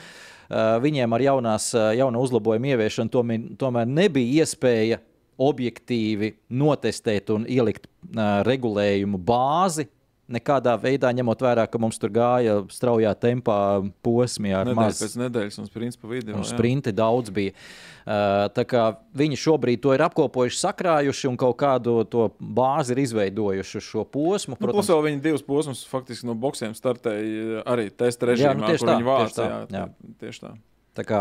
viņiem ar jaunās, jaunu uzlabojumu ieviešanu tomēr, tomēr nebija iespēja objektīvi notestēt un ielikt regulējumu bāzi nekādā veidā ņemot vērā, ka mums tur gāja straujā tempā posmi ar nedēļu maz. Pēc nedēļas un sprinta pa vidu. Un sprinti daudz bija. Uh, tā kā viņi šobrīd to ir apkopojuši, sakrājuši un kaut kādu to bāzi ir izveidojuši šo posmu. Nu, Plus vēl viņi divus posmus faktiski no boxiem startēja arī testa režīmā, jā, nu, kur tā, viņi vāca. Tieši tā, jā, jā. Tieši tā. Tā kā,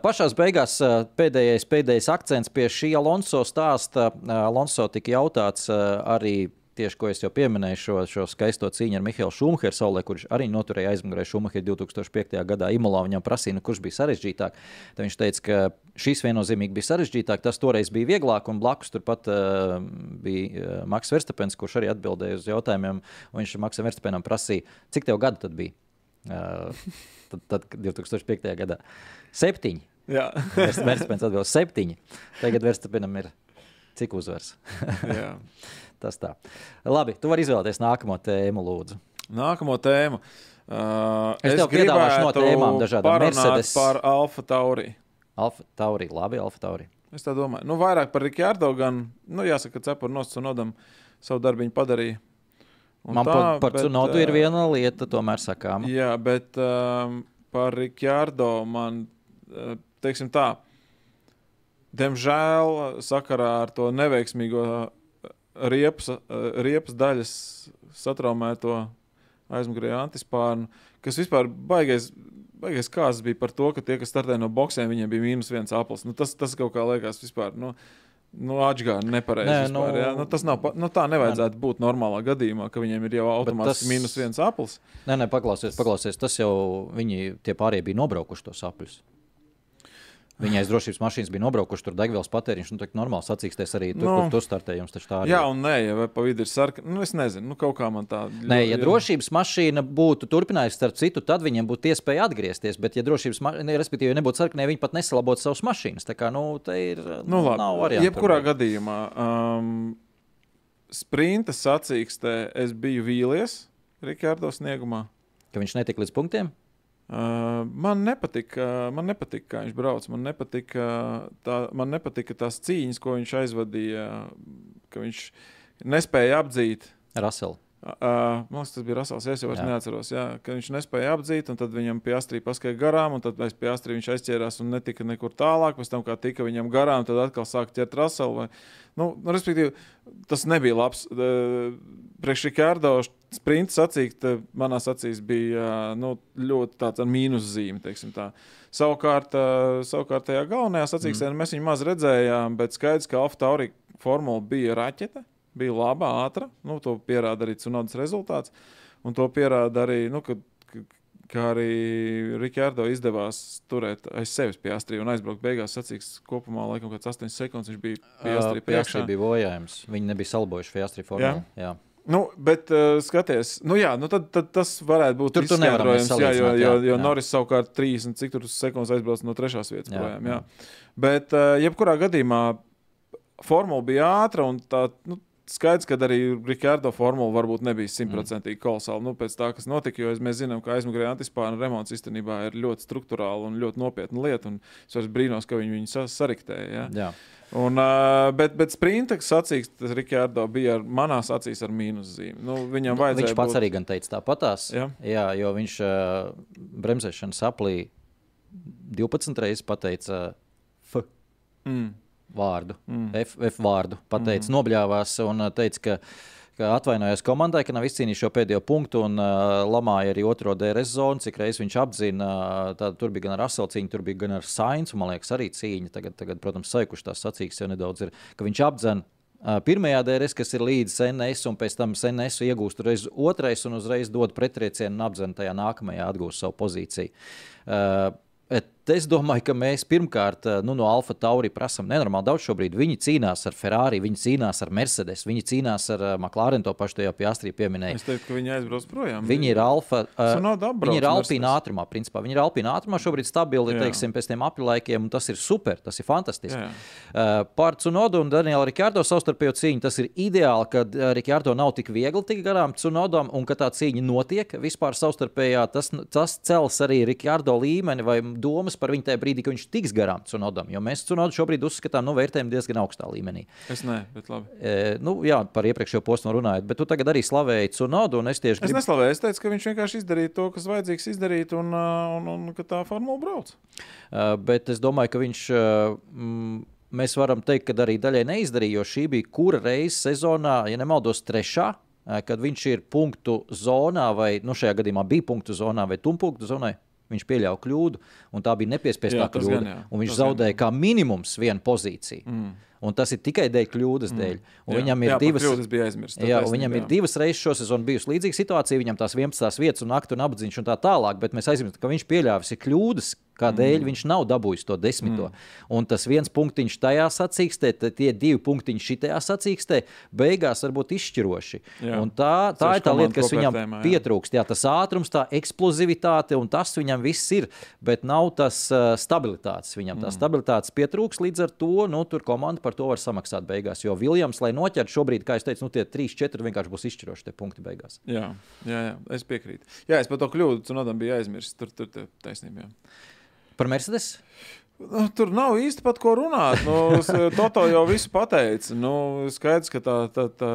pašās beigās pēdējais, pēdējais akcents pie šī Alonso stāsta. Alonso tika jautāts arī tieši ko es jau pieminēju, šo, šo skaisto cīņu ar Mihālu Šumacheru saulē, kurš arī noturēja aizmugurē Šumacheru 2005. gadā Imolā. Viņam prasīja, nu, kurš bija sarežģītāk. Tad viņš teica, ka šis viennozīmīgi bija sarežģītāk, tas toreiz bija vieglāk, un blakus turpat uh, bija uh, Maks Verstapens, kurš arī atbildēja uz jautājumiem. Viņš Maksam Verstapenam prasīja, cik tev gadu tad bija? Uh, tad, tad 2005. gadā septiņi. Verstapens atbildēja septiņi. Tagad Verstapenam ir cik uzvars. Tas tā. Labi, tu vari izvēlēties nākamo tēmu, lūdzu. Nākamo tēmu. Uh, es, es tev piedāvāšu no tēmām dažādām. Mercedes par Alfa Tauri. Alfa Tauri, labi, Alfa Tauri. Es tā domāju. Nu, vairāk par Rikārdo gan, nu, jāsaka, cepur nost un nodam savu darbiņu padarīja. Un Man tā, par, par Cunodu ir viena lieta, tomēr sakām. Jā, bet um, par Rikārdo man, teiksim tā, diemžēl sakarā ar to neveiksmīgo riepas, riepas daļas satraumēto aizmugurēju antispārnu, kas vispār baigais. Baigais kāds bija par to, ka tie, kas startēja no boxiem, viņiem bija mīnus viens aplis. Nu, tas, tas kaut kā liekas vispār. Nu, Nu, Atgādājot, nepareizi. Nē, vispār, nu, ja? nu, tas nav, nu, tā nevajadzētu nē. būt normālā gadījumā, ka viņiem ir jau automātiski tas... mīnus viens aplis. Nē, nē, paklausies, paklausies. Tas jau viņi tie pārējie bija nobraukuši tos apļus. Viņa aiz drošības mašīnas bija nobraukuši, tur degvielas patēriņš. Nu, tā normāli sacīksties arī tur, nu, kur tu startējums. Jā, un nē, ja pa vidu ir sarkana. Nu, es nezinu, nu, kaut kā man tā. Nē, ja jā. drošības mašīna būtu turpinājusi starp citu, tad viņiem būtu iespēja atgriezties. Bet, ja drošības mašīna, respektīvi, nebūtu sarkanē, viņi pat nesalabotu savas mašīnas. Tā kā, nu, tā ir. Nu, labi, nav variantu. Jebkurā gadījumā. Um, Sprinta sacīkstē es biju vīlies Rikārdo sniegumā. Ka viņš netika līdz punktiem? Uh, man nepatika, man nepatika, kā viņš brauc. Man nepatika, tā, man nepatika tās cīņas, ko viņš aizvadīja, ka viņš nespēja apdzīt. Raselu. Uh, man liekas, tas bija Rasels. Es jau neatceros, jā, ka viņš nespēja apdzīt, un tad viņam pie astrī paskaidroja garām, un tad pie astrī viņš aizķērās un netika nekur tālāk. Pēc tam, kā tika viņam garām, tad atkal sāka ķert Raselu. Vai, nu, nu, respektīvi, tas nebija labs. Uh, Priekš Rikārdo sprinta sacīkt, manā acīs bija nu, ļoti tāds ar mīnuszīmi. Savukārt, savukārt tajā galvenajā sacīkstē mm. mēs viņu maz redzējām, bet skaidrs, ka Alfa Tauri formula bija raķete bija laba, ātra. Nu, to pierāda arī Cunodas rezultāts. Un to pierāda arī, nu, ka, ka arī Rikārdo izdevās turēt aiz sevis pie Astrija un aizbraukt beigās. Sacīks, kopumā laikam kāds 8 sekundes viņš bija pie Astrija. Pie Astrija bija bojājums. Viņi nebija salbojuši pie Astrija formā. Jā. Jā. Nu, bet, uh, skaties, nu jā, nu tad, tad tas varētu būt tur izskaidrojums. Jā, jo, jo, jo jā. Norris savukārt 30 cik tur sekundes aizbrauc no trešās vietas. Jā, projām, jā. Jā. Bet, uh, jebkurā gadījumā, formula bija ātra un tā, nu, skaidrs, ka arī Rikārdo formula varbūt nebija simtprocentīgi kolosāla. Nu, pēc tā, kas notika, jo mēs zinām, ka aizmugurē antispāna remonts īstenībā ir ļoti struktūrāla un ļoti nopietna lieta. Es vairs brīnos, ka viņi viņu sa sariktēja. Ja? Jā. Un, uh, bet, bet sprinta sacīksts Rikārdo bija ar, manās acīs ar mīnuszīmi. Nu, viņam vajadzēja. Viņš pats būt... arī gan teica tāpatās. Jā. Jā, jo viņš uh, bremzēšanas aplī 12 reizes pateica F Mm. Vārdu, Mm. F, F vārdu, pateica, nobļāvās un uh, teica, ka, ka atvainojās komandai, ka nav izcīnījis šo pēdējo punktu un uh, lamāja arī otro DRS zonu, cik reizes viņš apzina. Uh, tā, tur bija gan ar Raselu cīņu, tur bija gan ar Sainzu, man liekas, arī cīņa. Tagad, tagad protams, saikuši tās sacīks jau nedaudz ir, ka viņš apzina. Uh, Pirmajā DRS, kas ir līdz NS, un pēc tam NS iegūst uzreiz otrais, un uzreiz dod pretriecienu un apzina tajā nākamajā atgūst savu pozīciju. Uh, Bet es domāju, ka mēs pirmkārt eh, nu, no Alfa Tauri prasām nenormāli daudz šobrīd. Viņi cīnās ar Ferrari, viņi cīnās ar Mercedes, viņi cīnās ar uh, McLaren, to pašu tajā piestrī pieminēja. Es teiktu, ka viņi aizbrauc projām. Viņi ir Alfa. Uh, viņi ir Alpīna ātrumā, principā. Viņi ir Alpīna ātrumā šobrīd stabili, Jā. teiksim, pēc tiem apļaikiem, un tas ir super, tas ir fantastiski. Jā. Uh, par Cunodu un Danielu Rikārdo savstarpējo cīņu tas ir ideāli, kad Rikārdo nav tik viegli tik garām Cunodam, un ka tā cīņa notiek vispār savstarpējā. Tas, tas cels arī Rikārdo līmeni vai domas par viņu tajā brīdī, ka viņš tiks garām Cunodam. Jo mēs Cunodu šobrīd uzskatām, nu, vērtējam diezgan augstā līmenī. Es ne, bet labi. E, nu, jā, par iepriekšējo posmu runājot, bet tu tagad arī slavēji Cunodu, un es tieši Es gribu. neslavēju, es teicu, ka viņš vienkārši izdarīja to, kas vajadzīgs izdarīt, un, uh, un, un ka tā formula brauc. Uh, bet es domāju, ka viņš. Mm, Mēs varam teikt, ka arī daļai neizdarīja, jo šī bija kura reize sezonā, ja nemaldos, trešā, kad viņš ir punktu zonā, vai nu, šajā gadījumā bija punktu zonā vai tumpunktu zonā. Viņš pieļāva kļūdu, un tā bija nepiespiestā Jā, kļūda. gan jā, un viņš tas gan zaudēja kā minimums vienu pozīciju. Mm. Un tas ir tikai dēļ kļūdas dēļ. Un Jā, viņam ir jā, divas. kļūdu es biju aizmirsis, tev Jā, taisnība, viņam jā. ir divas reizes šo sezonu bijusi līdzīga situācija. Viņam tās 11 vietas, un nakti un apziņš un tā tālāk. Bet mēs aizmirstam, ka viņš pieļāvis kļūdas, kādēļ mm. viņš nav dabūjis to desmito. Mm. Un tas viens punktiņš tajā sacīkstē, tad tie divi punktiņi šitajā sacīkstē, beigās var būt izšķiroši. Jā. Un tā, tā Ceļš ir tā lieta, kas viņam kopvērtējumā, jā. pietrūkst. Jā, tas ātrums, tā eksplozivitāte, un tas viņam viss ir. Bet nav tas uh, stabilitātes. Viņam tā stabilitātes pietrūks, līdz ar to nu, tur komanda par to var samaksāt beigās. Jo Viljams, lai noķertu šobrīd, kā jau teicu, nu, tie 3, 4 vienkārši būs izšķiroši tie punkti beigās. Jā, jā, jā, es piekrītu. Jā, es par to kļūdu, Nodam bija aizmirsis. Tur, tur taisnība. Jā. Par Mercedes? Nu, tur nav īsti pat ko runāt. Nu, s- Toto jau visu pateica. Nu, skaidrs, ka tā, tā, tā,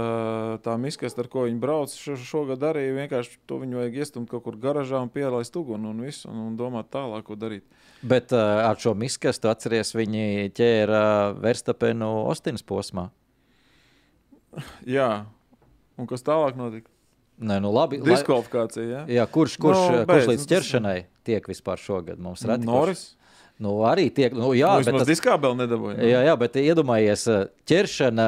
tā miskasta, ar ko viņi brauc šo, šogad arī vienkārši to viņu vajag iestumt kaut kur garažā un pielaist uguni un visu, un, un domāt tālāk, ko darīt. Bet uh, ar šo miskastu atceries, viņi ķēra Verstapenu Ostinas posmā. Jā, un kas tālāk notika? Nē, nu labi. Diskvalifikācija. Jā, Jā, kurš, kurš, Nu, nu, beidz, kurš nu, līdz tas- ķeršanai tiek vispār šogad? Mums redzams, Noris. Nu, arī tiek. Nu, jā, Jā, bet tas tas, diskābeli nedabūja. nu. jā, jā, bet iedomājies, uh, ķeršana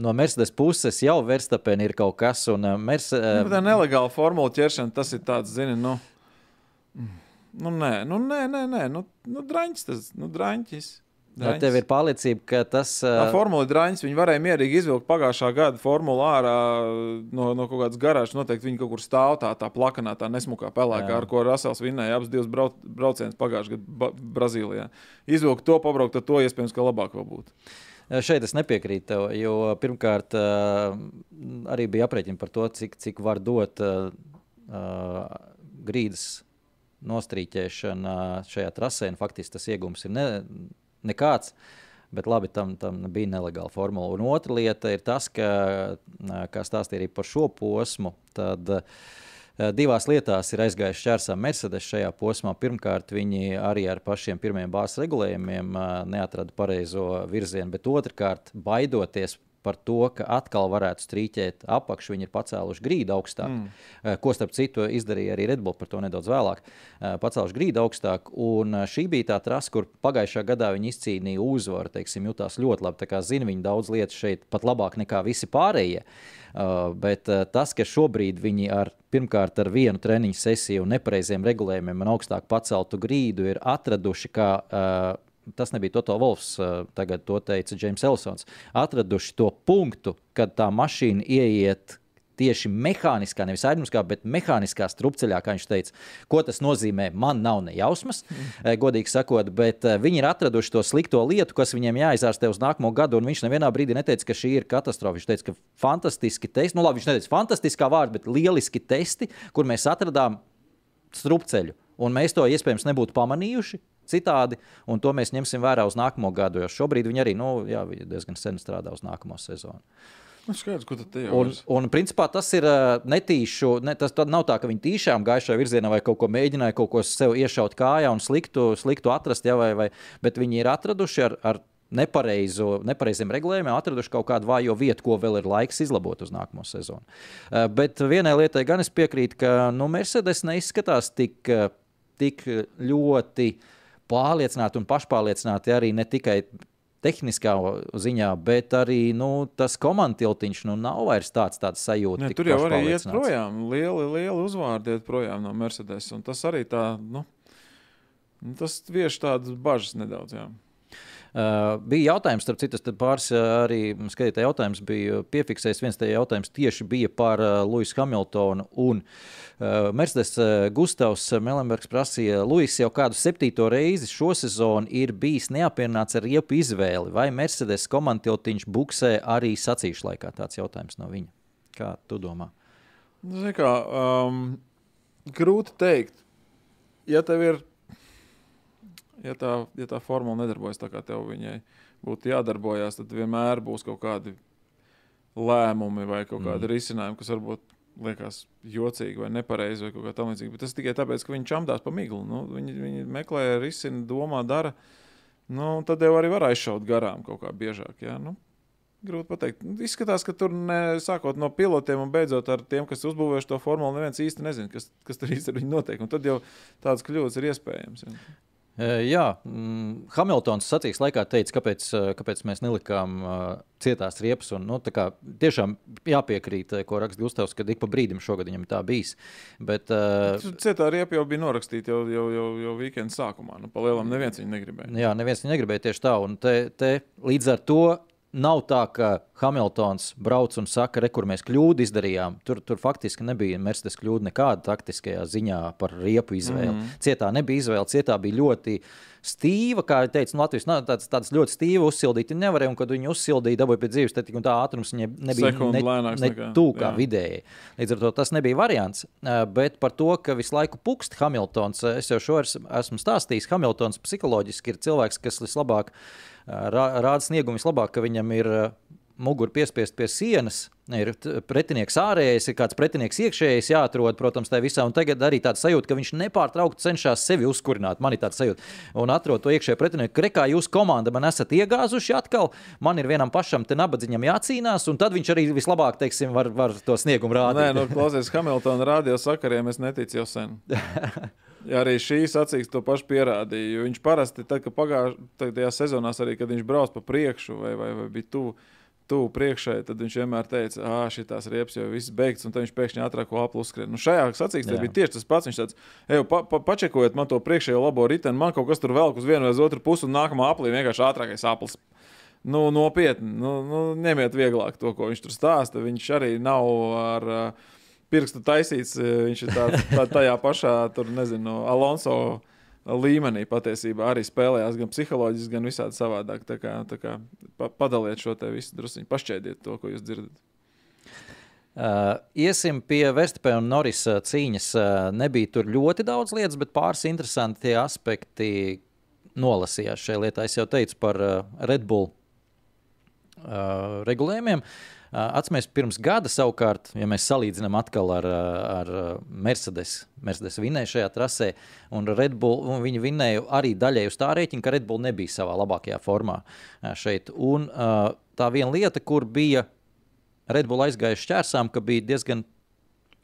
no Mercedes puses jau Verstapena ir kaut kas. Un, uh, Mers, Nu, bet tā nelegāla formula ķeršana, tas ir tāds, zini, nu. Nu, nē, nu, nē, nē, nē. Nu, nu draņķis tas, nu, draņķis. Vai tev ir pārliecība, ka tas. Uh, formula ir draņķis. Viņi varēja mierīgi izvilkt pagājušā gada formulu ārā no, no kaut kādas garāžas. Noteikti viņi kaut kur stāv tā, tā plakanā, tā nesmukā pelēkā, ar ko Rasels vinnēja abas divas brauc, braucienus pagājušajā gadā Ba- Brazīlijā. Izvilkt to, pabraukt ar to, iespējams, ka labāk vēl būtu. Šeit es nepiekrītu tev, jo pirmkārt arī bija aprēķini par to, cik, cik var dot grīdas nostrīķēšana šajā trasē. Faktiski tas iegūms ir ne, nekāds. Bet labi, tam, tam bija nelegāla formula. Un otra lieta ir tas, ka, kā stāstīja arī par šo posmu, tad divās lietās ir aizgājuši šķērsā Mercedes šajā posmā. Pirmkārt, viņi arī ar pašiem pirmiem bāzes regulējumiem neatrada pareizo virzienu, bet otrkārt, baidoties par to, ka atkal varētu strīķēt apakšu. Viņi ir pacēluši grīdu augstāk, mm. ko starp citu izdarīja arī Redbull par to nedaudz vēlāk. Eh, Pacēluši grīdu augstāk, un eh, šī bija tā trasa, kur pagājušā gadā viņi izcīnīja uzvaru. Teiksim, jutās ļoti labi. Tā kā zina viņi daudz lietas šeit pat labāk nekā visi pārējie. Bet tas, ka šobrīd viņi ar pirmkārt ar vienu treniņu sesiju un nepareiziem regulējumiem un augstāk paceltu grīdu ir atraduši, kā uh, tas nebija Toto Wolfs, uh, tagad to teica James Elsons, atraduši to punktu, kad tā mašīna ieiet tieši mehāniskā, nevis aerodinamiskā, bet mehāniskā strupceļā, kā viņš teica. Ko tas nozīmē? Man nav ne jausmas, mm. godīgi sakot, bet viņi ir atraduši to slikto lietu, kas viņiem jāizārstē uz nākamo gadu. Viņš nevienā brīdī neteica, ka šī ir katastrofa. Viņš teica, ka fantastiski testi, nu labi, viņš neteica fantastiskā vārda, bet lieliski testi, kur mēs atradām strupceļu. Un mēs to iespējams nebūtu pamanījuši citādi, un to mēs ņemsim vērā uz nākamo gadu. Jo šobrīd viņi arī nu, jā, diezgan sen strādā uz nākamo sezonu. Nu, skaidrs, ko tad jau un, un, principā, tas ir netīšu. Ne, tas nav tā, ka viņi tiešām gāja šajā virzienā vai kaut ko mēģināja, kaut ko sev iešaut kājā un sliktu, sliktu atrast. Ja, vai, vai, bet viņi ir atraduši ar, ar nepareizo, nepareiziem regulējumiem, atraduši kaut kādu vājo vietu, ko vēl ir laiks izlabot uz nākamo sezonu. Bet vienai lietai gan es piekrītu, ka nu, Mercedes neizskatās tik, tik ļoti pārliecināti un pašpārliecināti arī ne tikai tehniskā ziņā, bet arī nu, tas komandiņš nu, nav vairs tāds, tāds sajūta. Ne, tur jau arī iet projām. Lieli, lieli uzvārdi iet projām no Mercedes. Tas arī tā, nu, tas tieši tādas bažas nedaudz. Jā. Bija jautājums, starp citu, pāris arī skatītāji jautājums bija piefiksējis. Viens tie jautājums tieši bija par Luisu Hamiltonu un Mercedes Gustavs Melenbergs prasīja, Luis jau kādu septīto reizi šo sezonu ir bijis neapmierināts ar riepu izvēli. Vai Mercedes komandotiņš buksē arī sacīšu laikā? Tāds jautājums no viņa. Kā tu domā? Zini kā, um, grūti teikt. Ja tev ir ja tā, ja tā formula nedarbojas tā, kā tev viņai būtu jādarbojas, tad vienmēr būs kaut kādi lēmumi vai kaut kādi mm. risinājumi, kas varbūt liekas jocīgi vai nepareizi vai kaut kā tamlīdzīga. Bet tas tikai tāpēc, ka viņi čamdās pa miglu. Nu, viņi, viņi meklē, risina, domā, dara. Nu, tad jau arī var aizšaut garām kaut kā biežāk. Ja? Nu, Grūti pateikt. Izskatās, ka tur ne, sākot no pilotiem un beidzot ar tiem, kas uzbūvējuši to formulu, neviens īsti nezina, kas, kas tur īstenībā notiek. Un tad jau tādas kļūdas ir iespējamas. Ja. Jā, mm, Hamiltons sacīs laikā teica, kāpēc, kāpēc mēs nelikām cietās riepas. Un, nu, kā, tiešām jāpiekrīt, ko raksta Gustavs, ka ik pa brīdim šogad viņam tā bijis. Bet, uh, Cietā riepa jau bija norakstīta jau, jau, jau, jau weekend sākumā. Nu, Palielam neviens viņu negribēja. Jā, neviens viņu negribēja tieši tā. Un te, te, līdz ar to Nav tā, ka Hamiltons brauc un saka, re, kur mēs kļūdu izdarījām. Tur, tur faktiski nebija Mercedes kļūda nekāda taktiskajā ziņā par riepu izvēli. Mm. Cietā nebija izvēle, cietā bija ļoti stīva, kā jau teicu, nu, Latvijas no, tāds, tāds ļoti stīva uzsildīt. Nevarēja, un kad viņi uzsildīja, dabūja pie dzīves, tad tik un tā ātrums viņiem nebija ne, ne tūlīt kā vidēji. Līdz ar to tas nebija variants. Bet par to, ka visu laiku pukst Hamiltons, es jau šo esmu stāstījis. Hamiltons psiholoģiski ir cilvēks, kas vislabāk rāda sniegumu vislabāk, ka viņam ir muguru piespiest pie sienas, ir pretinieks ārējais, ir kāds pretinieks iekšējais jāatrod, protams, tā visā. Un tagad arī tāds sajūta, ka viņš nepārtraukti cenšas sevi uzkurināt. Man ir tāds sajūta, un atrod to iekšējo pretinieku. Krekā jūs komanda man esat iegāzuši atkal, man ir vienam pašam te nabadzīņam jācīnās, un tad viņš arī vislabāk, teiksim, var, var to sniegumu rādīt. Nē, nu, klausies, Hamiltona radio sakariem es neticu jau sen. Ja arī šī sacīks to pašu pierādīja. Viņš parasti, tad, kad pagājušajā sezonā, arī kad viņš brauc pa priekšu vai, vai, vai bija tuvu tuvu priekšai, tad viņš vienmēr teica, ah, šī tās riepas jau viss beigts, un tad viņš pēkšņi ātrāk ko aplu uzskrien. Nu, šajā sacīkstē bija tieši tas pats. Viņš tāds, ej, pa, pa, pačekojiet man to priekšējo labo riteni, man kaut kas tur velk uz vienu vai uz otru pusi, un nākamā aplī vienkārši ātrākais aplis. Nu, nopietni, nu, nu, ņemiet vieglāk to, ko viņš tur stāsta. Viņš arī nav ar uh, pirkstu taisīts. Viņš ir tāds, tā, tajā pašā, tur nezinu, Alonso līmenī patiesībā arī spēlējās gan psiholoģiski, gan visādi savādāk. Tā kā, tā kā padaliet šo te visu drusku, pašķēdiet to, ko jūs dzirdat. Uh, iesim pie Verstapēna un Norisa cīņas. Uh, nebija tur ļoti daudz lietas, bet pāris interesanti aspekti nolasījās šajā lietā. Es jau teicu par uh, Red Bull uh, regulējumiem. Uh, Atcerieties, pirms gada savukārt, ja mēs salīdzinām atkal ar, ar Mercedes, Mercedes vinēju šajā trasē, un Red Bull, un viņi vinēja arī daļai uz tā rēķina, ka Red Bull nebija savā labākajā formā šeit. Un tā viena lieta, kur bija Red Bull aizgājuši šķērsām, ka bija diezgan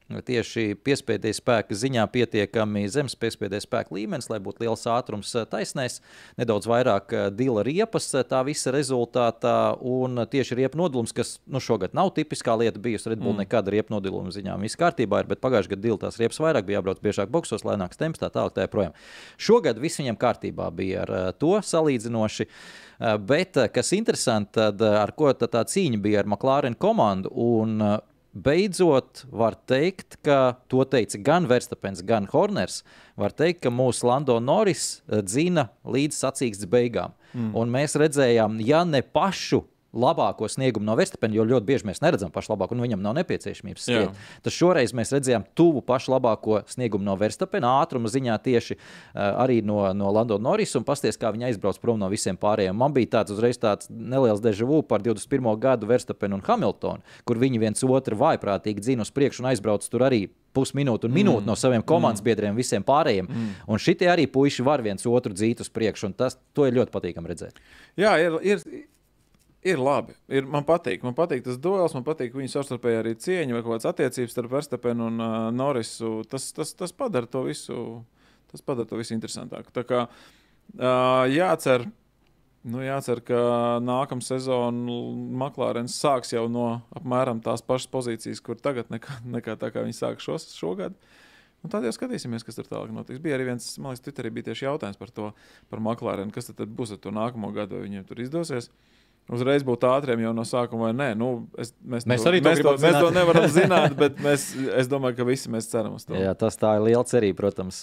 tieši piespiedes spēka ziņā pietiekami zems piespiedes spēka līmenis, lai būtu liels ātrums eh, taisnēs, nedaudz vairāk eh, dila riepas eh, tā visa rezultātā. Un tieši riepu nodalījums, kas nu, šogad nav tipiskā lieta, bijusi Red Bull mm. nekāda riepu nodalījuma ziņā. Viss kārtībā ir, bet pagājušajā gadā dila tās riepas vairāk, bija jābrauc biežāk boxos, lēnāks temps, tā tālāk. Tā projām. Šogad viss viņam kārtībā bija ar to salīdzinoši. Bet, kas interesanti, tad ar ko tā cīņa bija ar McLaren komandu? Un, beidzot var teikt, ka to teica gan Verstapens, gan Horners. Var teikt, ka mūsu Lando Norris eh, dzina līdz sacīksts beigām. Mm. Un mēs redzējām, ja ne pašu labāko sniegumu no Verstapena, jo ļoti bieži mēs neredzam pašu labāko, un viņam nav nepieciešamības skriet. Tad šoreiz mēs redzējām tuvu pašu labāko sniegumu no Verstapena, ātruma ziņā tieši uh, arī no, no Lando Norris, un pasties, kā viņi aizbrauc prom no visiem pārējiem. Man bija tāds uzreiz tāds neliels deja vu par 21. gadu Verstapenu un Hamiltonu, kur viņi viens otru vaiprātīgi dzina uz priekšu un aizbrauc tur arī pusminūti un minūti mm. no saviem komandas mm. biedriem, visiem pārējiem. Mm. Un šitie arī puiši var viens otru dzīt uz priekšu, un tas ir ļoti patīkami redzēt. Jā, ir, ir, ir labi. Ir, man patīk, man patīk tas duels, man patīk viņu savstarpēji arī cieņa vai kaut kādas attiecības starp Verstapenu un uh, Norisu. Tas, tas, tas padara to visu, tas padara to visu interesantāku. Tā kā uh, jācer. Nu, jācer, ka nākamā sezona Maklārens sāks jau no apmēram tās pašas pozīcijas, kur tagad, nekā, nekā tā kā viņi sāk šos, šogad. Un tad jau skatīsimies, kas tur tālāk notiks. Bija arī viens, man liekas, Twitterī bija tieši jautājums par to, par Maklārenu, kas tad būs ar to nākamo gadu, vai viņiem tur izdosies. Uh, uzreiz būt ātriem jau no sākuma, vai nē. Nu, es, mēs, mēs to, arī mēs to, mēs to nevaram zināt, bet mēs, es domāju, ka visi mēs ceram uz to. Jā, tas tā ir liela cerība, protams.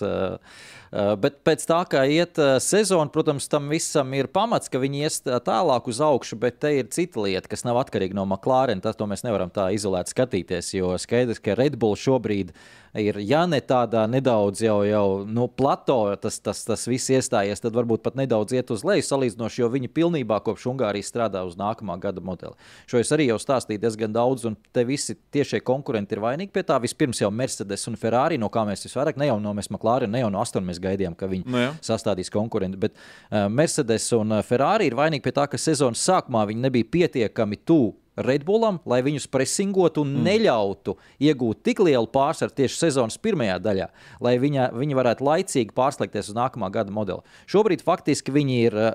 Bet pēc tā, kā iet sezona, protams, tam visam ir pamats, ka viņi ies tālāk uz augšu, bet te ir cita lieta, kas nav atkarīga no McLaren. Tas mēs nevaram tā izolēti skatīties, jo skaidrs, ka Red Bull šobrīd ir ir, ja ne tādā nedaudz jau, jau nu, plato, tas, tas, tas viss iestājies, tad varbūt pat nedaudz iet uz leju salīdzinoši, jo viņi pilnībā kopš Ungārijas strādā uz nākamā gada modeli. Šo es arī jau stāstīju diezgan daudz, un te visi tiešie konkurenti ir vainīgi pie tā. Vispirms jau Mercedes un Ferrari, no kā mēs visvairāk, ne jau no McLaren, ne jau no Aston mēs gaidījām, ka viņi no nu sastādīs konkurenti, bet uh, Mercedes un Ferrari ir vainīgi pie tā, ka sezonas sākumā viņi nebija pietiekami tuvu Redbullam, lai viņus presingotu un mm. neļautu iegūt tik lielu pārsvaru tieši sezonas pirmajā daļā, lai viņa, viņi varētu laicīgi pārslēgties uz nākamā gada modeli. Šobrīd faktiski viņi ir uh,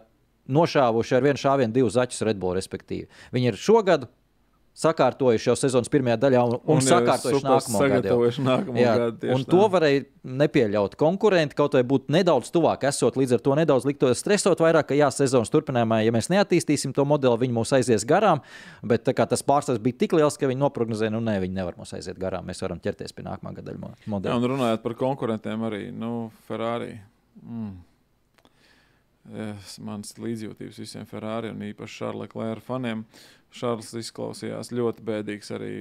nošāvuši ar vienu šāvienu divus zaķus Redbull, respektīvi. Viņi ir šogad sakārtojuši jau sezonas pirmajā daļā un, un, un sakārtojuši nākamo gadu. Nākamo Jā, gadu un tā. to varēja nepieļaut konkurenti, kaut vai būtu nedaudz tuvāk esot, līdz ar to nedaudz liktos stresot vairāk, ka jā, sezonas turpinājumā, ja mēs neattīstīsim to modeli, viņi mūs aizies garām, bet tas pārstāvs bija tik liels, ka viņi noprognozēja, nu nē, viņi nevar mūs aiziet garām, mēs varam ķerties pie nākamā gada modeļa. Jā, un runājot par konkurentiem arī, nu, Ferrari. Mm. Mans līdzjūtības visiem Ferrari un īpaši Šarla Klēra faniem. Šārls izklausījās ļoti bēdīgs arī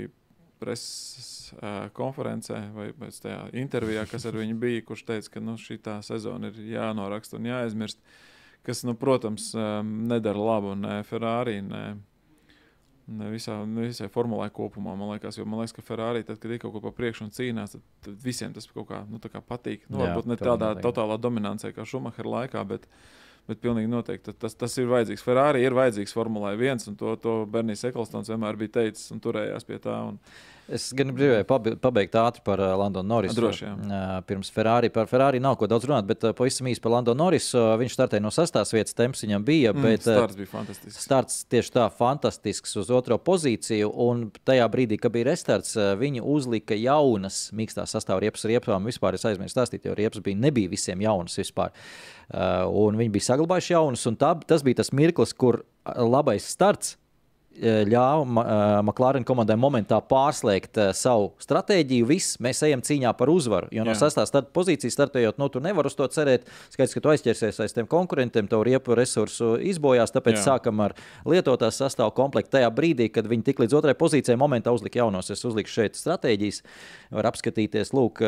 preses uh, konferencē vai tajā intervijā, kas ar viņu bija, kurš teica, ka nu, šī sezona ir jānoraksta un jāaizmirst. Kas, nu, protams, um, nedara labu ne Ferrari, ne, ne, visā, ne visai formulai kopumā. Man liekas, jo, man liekas, ka Ferrari, tad, kad ir kaut ko pa priekšu un cīnās, tad, tad visiem tas kaut kā, nu, kā patīk. Nu, varbūt ne tādā totālā dominancē kā Šumahera laikā, bet, uh, Bet pilnīgi noteikti tas, tas ir vajadzīgs. Ferrari ir vajadzīgs Formulē 1, un to, to Bernijs Eklstons vienmēr bija teicis un turējās pie tā. Un, Es gan gribēju pabeigt ātri par uh, Landonu Norrisu. Droši vien. Uh, pirms Ferrari. Par Ferrari nav ko daudz runāt, bet uh, pavisam īsi par Landonu Norrisu. Uh, viņš startēja no sastāvs vietas, temps viņam bija. Mm, bet, uh, starts bija fantastisks. Starts tieši tā, fantastisks uz otro pozīciju. Un tajā brīdī, kad bija restarts, viņi uzlika jaunas mīkstās sastāvā riepas riepām. Vispār es aizmirsu stāstīt, jo riepas bija nebija visiem jaunas vispār. Un viņi bija saglabājuši jaunas, un tā, tas bija tas mirklis, kur labais starts Eh, ļāva eh, McLaren komandai momentā pārslēgt uh, savu stratēģiju. Viss, mēs ejam cīņā par uzvaru. Jo no sastāvā start pozīcijas startējot, nu, tu nevari uz to cerēt. Skaidrs, ka tu aizķersies aiz tiem konkurentiem, tev riepu resursu izbojās. Tāpēc Jā. sākam ar lietotās sastāvu komplektu. Tajā brīdī, kad viņi tik līdz otrai pozīcijai momentā uzlika jaunos, es uzliku šeit stratēģijas. Var apskatīties, lūk,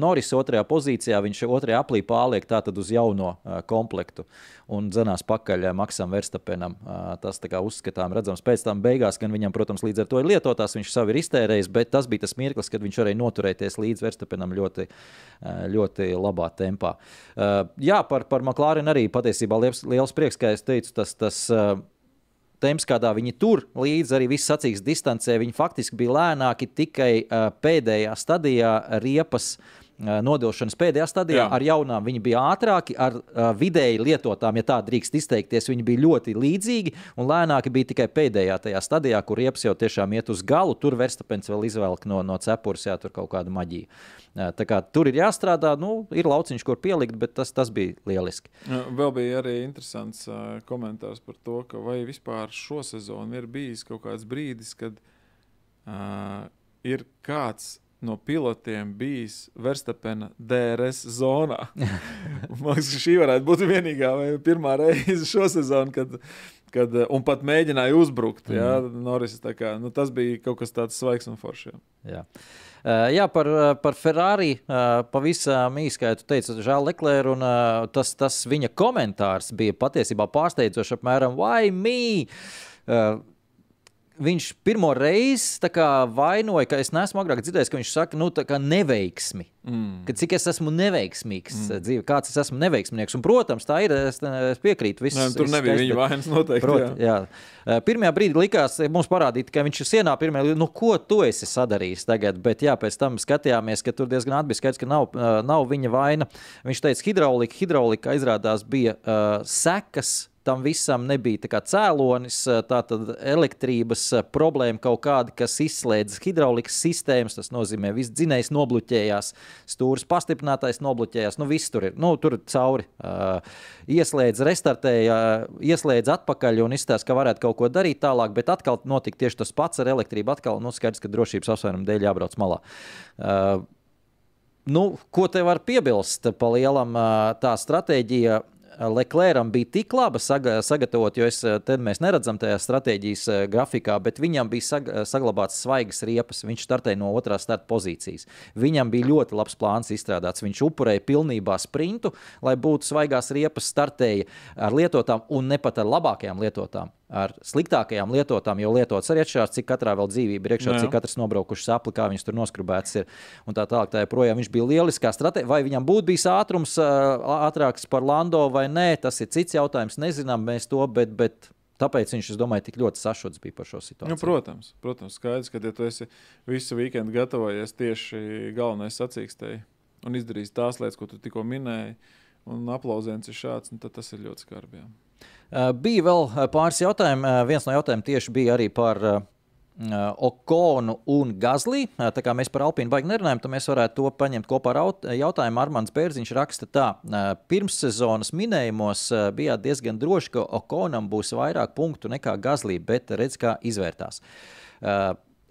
Noris otrajā pozīcijā, viņš otrajā aplī pārliek tātad uz jauno komplektu un dzenās pakaļ Maksam Verstapenam. Tas tā kā uzskatām, redzams, pēc tam beigās, gan viņam, protams, līdz ar to ir lietotās, viņš savu ir iztērējis, bet tas bija tas mirklis, kad viņš varēja noturēties līdz Verstapenam ļoti, ļoti labā tempā. Jā, par, par McLaren arī patiesībā liels, liels prieks, kā es teicu, tas. tas temps, kādā viņi tur līdzi arī viss sacīks distancē, viņi faktiski bija lēnāki tikai uh, pēdējā stadijā riepas uh, nodošanas pēdējā stadijā. Jā. Ar jaunām viņi bija ātrāki, ar uh, vidēji lietotām, ja tā drīkst izteikties, viņi bija ļoti līdzīgi. Un lēnāki bija tikai pēdējā tajā stadijā, kur riepas jau tiešām iet uz galu. Tur Verstapens vēl izvelk no, no cepures, jā, tur kaut kāda maģija. Tā kā tur ir jāstrādā, nu, ir lauciņš, kur pielikt, bet tas, tas bija lieliski. Vēl bija arī interesants uh, komentārs par to, ka vai vispār šo sezonu ir bijis kaut kāds brīdis, kad uh, ir kāds no pilotiem bijis Verstapena DRS zonā. Man liekas, ka šī varētu būt vienīgā vai pirmā reize šo sezonu, kad, kad un pat mēģināja uzbrukt. Mm. Jā, Norris, kā, nu, tas bija kaut kas tāds svaigs un foršs. Jā. Uh, jā, par, par Ferrari uh, pavisam īsi, kā jūs teicāt, žēl Leclerc, un uh, tas, tas viņa komentārs bija patiesībā pārsteidzošs apmēram, why me? Uh, viņš pirmo reizi vainoja, ka es neesmu agrāk dzirdējis, ka viņš saka, nu, neveiksmi. Mm. Ka cik es esmu neveiksmīgs mm. dzīvē, kāds es esmu neveiksmīgs. Un, protams, tā ir. Es, es piekrītu. Viss, Nē, tur nebija viņa vainas noteikti. Prot, jā. Jā. Pirmajā brīdī likās mums parādīt, ka viņš ir sienā pirmajā, nu, ko tu esi sadarījis tagad. Bet, jā, pēc tam skatījāmies, ka tur diezgan atbija skaidrs, ka nav, nav viņa vaina. Viņš teica, hidraulika, hidraulika izrādās bija uh, sekas tam visam nebija cēlonis. Tātad elektrības problēma kaut kāda, kas izslēdz hidraulikas sistēmas. Tas nozīmē, ka viss dzinējs nobloķējās, stūris pastiprinātais nobloķējās. Nu, viss tur ir nu, tur cauri. Ieslēdz, restartēja, ieslēdz atpakaļ un izstāsta, ka varētu kaut ko darīt tālāk, bet atkal notika tieši tas pats ar elektrību. Atkal nu, skaidrs, ka drošības apsvērumu dēļ jābrauc malā. Uh, nu, ko te var piebilst? Pa lielam tā stratēģija Leclercam bija tik laba saga, sagatavot, jo es, eh, mēs neredzam tajā stratēģijas eh, grafikā, bet viņam bija sag, saglabāts svaigas riepas. Viņš startēja no otrās starta pozīcijas. Viņam bija ļoti labs plāns izstrādāts. Viņš upurēja pilnībā sprintu, lai būtu svaigās riepas, startēja ar lietotām un ne pat ar labākajām lietotām ar sliktākajām lietotām, jo lietots arī atšķirās, cik katrā vēl dzīvība ir iekšā, cik katrs nobraukušs apli, kā viņas tur noskrubētas ir. Un tā tālāk, tā joprojām viņš bija lieliskā stratēģija. Vai viņam būtu bijis ātrums ātrāks par Lando vai nē, tas ir cits jautājums. Nezinām mēs to, bet, bet Tāpēc viņš, es domāju, tik ļoti sašuts bija par šo situāciju. Nu, protams, protams, skaidrs, ka ja tu esi visu weekendu gatavojies tieši galvenais sacīkstēji un izdarījis tās lietas, ko tu tikko minēji, un aplausiens ir šāds, tad tas ir ļoti skarbi. Uh, bija vēl pāris jautājumu. Uh, viens no jautājumiem tieši bija arī par Okonu un Gazlī. Tā kā mēs par Alpīnu baigi nerunājam, tad mēs varētu to paņemt kopā ar jautājumu. Armāns Bērziņš raksta tā, pirmssezonas minējumos bijāt diezgan droši, ka Okonam būs vairāk punktu nekā Gazlī, bet redz, kā izvērtās.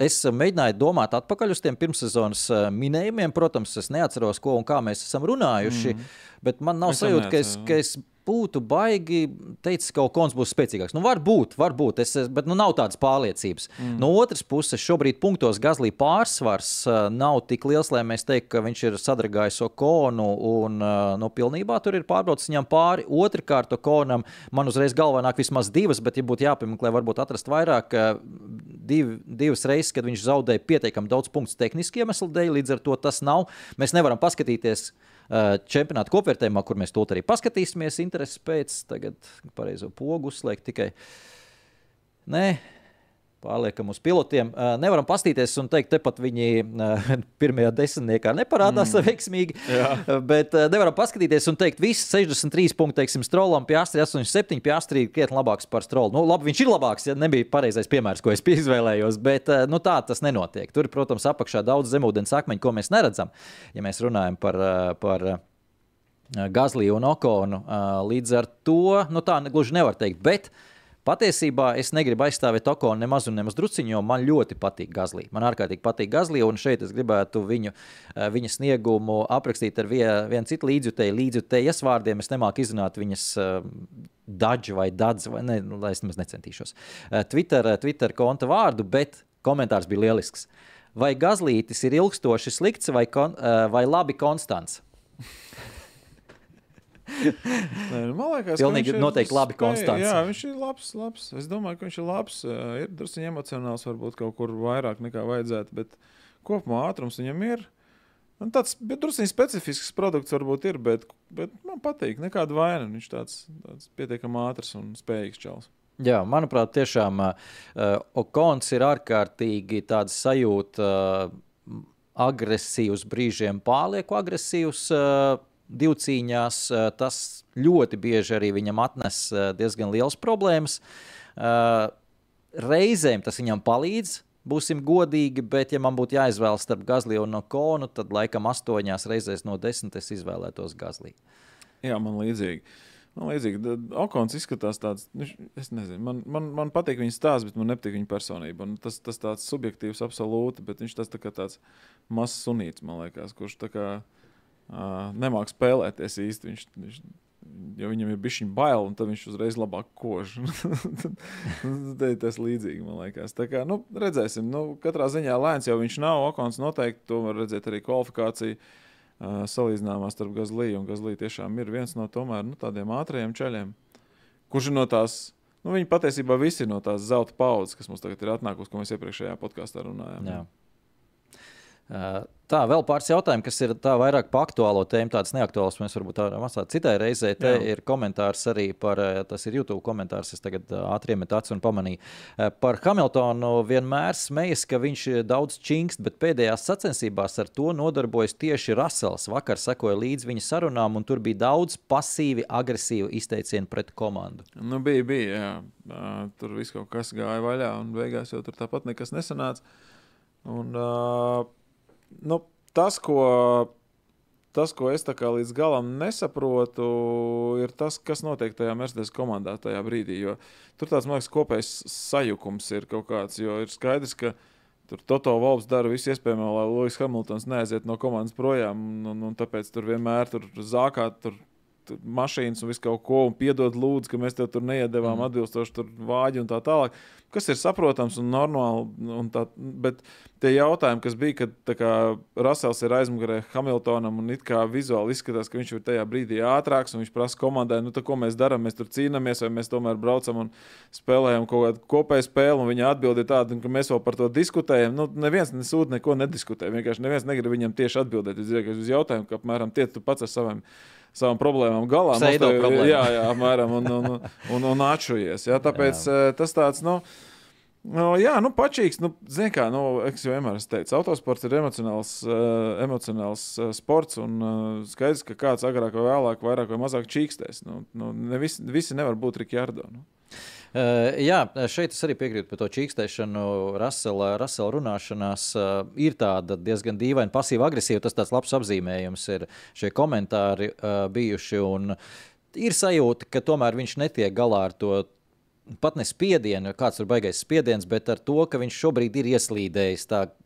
Es mēģināju domāt atpakaļ uz tiem pirmssezonas minējumiem. Protams, es neatceros, ko un kā mēs esam runājuši, mm. bet man nav sajūta, ka es, ka es būtu baigi teicis, ka Okons būs spēcīgāks. Nu, varbūt, varbūt, es, bet nu, nav tādas pārliecības. Mm. No otras puses, šobrīd punktos Gazlī pārsvars uh, nav tik liels, lai mēs teiktu, ka viņš ir sadragājis Okonu un uh, nu, pilnībā tur ir pārbraucis viņam pāri. Otrakārt, Okonam man uzreiz galvā nāk vismaz divas, bet, ja būtu jāpiemeklē, varbūt atrast vairāk, uh, div, divas reizes, kad viņš zaudēja pietiekami daudz punktu tehniski iemeslu dēļ, līdz ar to tas nav. Mēs nevaram paskatīties Eh, čempionāta kopvērtējumā, kur mēs to arī paskatīsimies. Intereses pēc, tagad pareizo pogu uzslēgt tikai. Nē, Pārliekam uz pilotiem. Uh, nevaram pastīties un teikt, tepat viņi uh, pirmajā desmitniekā neparādās mm. veiksmīgi. Jā. Bet uh, nevaram paskatīties un teikt, viss 63 punkti, teiksim, Strolam, Piastri 87, Piastri ir krietni labāks par Strolu. Nu, labi, viņš ir labāks, ja nebija pareizais piemērs, ko es izvēlējos, bet nu, tā tas nenotiek. Tur, protams, apakšā daudz zemūdens akmeņu, ko mēs neredzam, ja mēs runājam par. Par Gazliju un Okonu. Līdz ar to nu, tā gluži nevar teikt. Bet uh, Patiesībā es negribu aizstāvēt Okonu nemaz un nemaz drusciņu, jo man ļoti patīk Gazlī. Man ārkārtīgi patīk Gazlī, un šeit es gribētu viņu, eh, viņa sniegumu aprakstīt ar vienu vien citu līdzjutēju, līdzjutējas vārdiem. Es nemāku izrunāt viņas uh, daļu vai dadzu, vai ne, lai es nemaz necentīšos. Uh, Twitter, Twitter konta vārdu, bet komentārs bija lielisks. Vai Gazlītis ir ilgstoši slikts vai, kon, vai labi konstants? Nu, man liekas, Pilnīgi ka noteikti labi konstants. Jā, viņš ir labs, labs. Es domāju, ka viņš ir labs. Ir drusku emocionāls, varbūt kaut kur vairāk nekā vajadzētu, bet kopumā ātrums viņam ir. Un tāds drusku specifisks produkts varbūt ir, bet, bet man patīk. Nekāda vaina. Viņš tāds, tāds pietiekami ātrs un spējīgs čels. Jā, manuprāt, tiešām uh, Okons ir ārkārtīgi tāds sajūta, uh, agresīvs, brīžiem pārlieku agresīvs. Uh, divcīņās, eh, tas ļoti bieži arī viņam atnes eh, diezgan liels problēmas. Eh, reizēm tas viņam palīdz, būsim godīgi, bet, ja man būtu jāizvēlas starp Gazliju un Konu, tad laikam astoņās reizēs no desmit es izvēlētos Gazliju. Jā, man līdzīgi. Man līdzīgi, Okons izskatās tāds, nu, es nezinu, man, man, man patīk viņa stāsts, bet man nepatīk viņa personība. Un tas, tas tāds subjektīvs, absolūti, bet viņš tas tā kā tāds mazs sunīts, man liekas, kurš tā kā uh, nemāk spēlēties īsti. Viņš, viņš, jo viņam ir bijis bail, un tad viņš uzreiz labāk kož. Tas līdzīgi, man liekas. Tā kā, nu, redzēsim, nu, katrā ziņā lēns jau viņš nav. Okons noteikti to var redzēt arī kvalifikāciju. Uh, salīdzinājumā starp Gazlīnu un Gazlīnu tiešām ir viens no tomēr, nu, tādiem ātriem ceļiem, kurš ir no tās, nu, viņi patiesībā visi ir no tās zelta paudzes, kas mums tagad ir atnākusi, ko mēs iepriekšējā podkāstā runājām. Jā. Tā, vēl pāris jautājumu, kas ir tā vairāk par aktuālo tēmu, tādas neaktuālas. Mēs varbūt tādā mazā citai reizē. Te Jā. ir komentārs arī par, tas ir YouTube komentārs, es tagad ātri iemetu acu un pamanīju. Par Hamiltonu vienmēr smejas, ka viņš daudz čingst, bet pēdējās sacensībās ar to nodarbojas tieši Rasels. Vakar sekoja līdzi viņa sarunām, un tur bija daudz pasīvi, agresīvu izteicienu pret komandu. Nu, bija, bija. Jā. Tur viss kaut kas gāja vaļā, un beigās jau tur tāpat nekas nesanāca. Un, uh, nu, tas, ko, tas, ko es līdz galam nesaprotu, ir tas, kas notiek tajā Mercedes komandā tajā brīdī. Jo tur tāds, man liekas, kopējs sajukums ir kaut kāds. Jo ir skaidrs, ka tur Toto Valps dara visu iespējamo, lai Lūsis Hamiltons neaiziet no komandas projām. Un, un, un tāpēc tur vienmēr tur zākā. Tur mašīnas un visu kaut ko, un piedod, lūdzu, ka mēs tev tur neiedavām mm. atbilstoši tur vāģi un tā tālāk. Kas ir saprotams un normāli. Un tā, bet tie jautājumi, kas bija, kad kā Rasels ir aizmugurē Hamiltonam un it kā vizuāli izskatās, ka viņš ir tajā brīdī ātrāks un viņš prasa komandai, nu, tā, ko mēs darām, mēs tur cīnāmies, vai mēs tomēr braucam un spēlējam kaut kādu kopēju spēli, un viņa atbild ir tāda, ka mēs vēl par to diskutējam. Nu, neviens nesūta neko nediskutē. Vienkārši neviens negrib viņam tieši atbildēt uz jautājumu, ka apmēram tiec tu pats ar saviem savām problēmām galā. Pseido Mums te- problēmām. Jā, jā, apmēram. Un, un, un, un, un atšujies. Jā, tāpēc jā. tas tāds. Nu, Nu, jā, nu, pačīgs. Nu, Ziniet, kā nu, es jau vienmēr esmu teicis, autosports ir emocionāls, uh, emocionāls uh, sports. Un uh, skaidrs, ka kāds agrāk vai vēlāk, vairāk vai mazāk čīkstēs. Nu, nu, ne visi, visi nevar būt Rikjārdo. Nu. Uh, jā, šeit es arī piekrītu par to čīkstēšanu. Rasela, Rasela runāšanās uh, ir tāda diezgan dīvaina, pasīva, agresīva. Tas tāds labs apzīmējums ir šie komentāri uh, bijuši. Un ir sajūta, ka tomēr viņš netiek galā ar to. Pat ne spiedienu, kāds ir baigais spiediens, bet ar to, ka viņš šobrīd ir ieslīdējis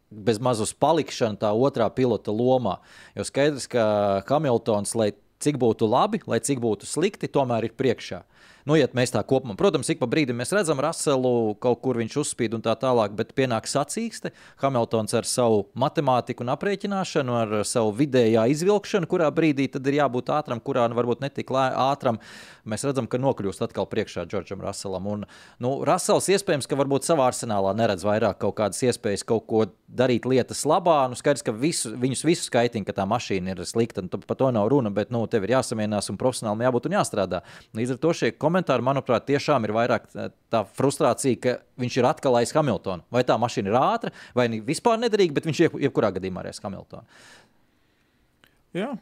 bez mazas palikšana tā otrā pilota lomā. Jo skaidrs, ka Hamiltons, lai cik būtu labi, lai cik būtu slikti, tomēr ir priekšā. Nu, ja mēs tā kopumā, protams, ik pa brīdim mēs redzam Raselu, kaut kur viņš uzspīd un tā tālāk, bet pienāk sacīkste. Hamiltons ar savu matemātiku un aprēķināšanu, ar savu vidējā izvilkšanu, kurā brīdī tad ir jābūt ātram, kurā nu, varbūt netik ātram. Mēs redzam, ka nokļūst atkal priekšā Džordžam Raselam. Un, nu, Rasels iespējams, ka varbūt savā arsenālā neredz vairāk kaut kādas iespējas kaut ko darīt lietas labā. Nu, skaidrs, ka visu, viņus visus skaitina, ka tā mašīna ir slikta, un tu- par to nav runa, bet nu, tev ir jāsamierinās un profesionāli jābūt un jāstrādā. Līdz ar to šie komentāri, manuprāt, tiešām ir vairāk tā- tā frustrācija, ka viņš ir atkal aiz Hamiltona. Vai tā mašīna ir ātra, vai vispār nederīga, bet viņš jeb- jebkurā gadījumā ir aiz Hamiltona. Jā.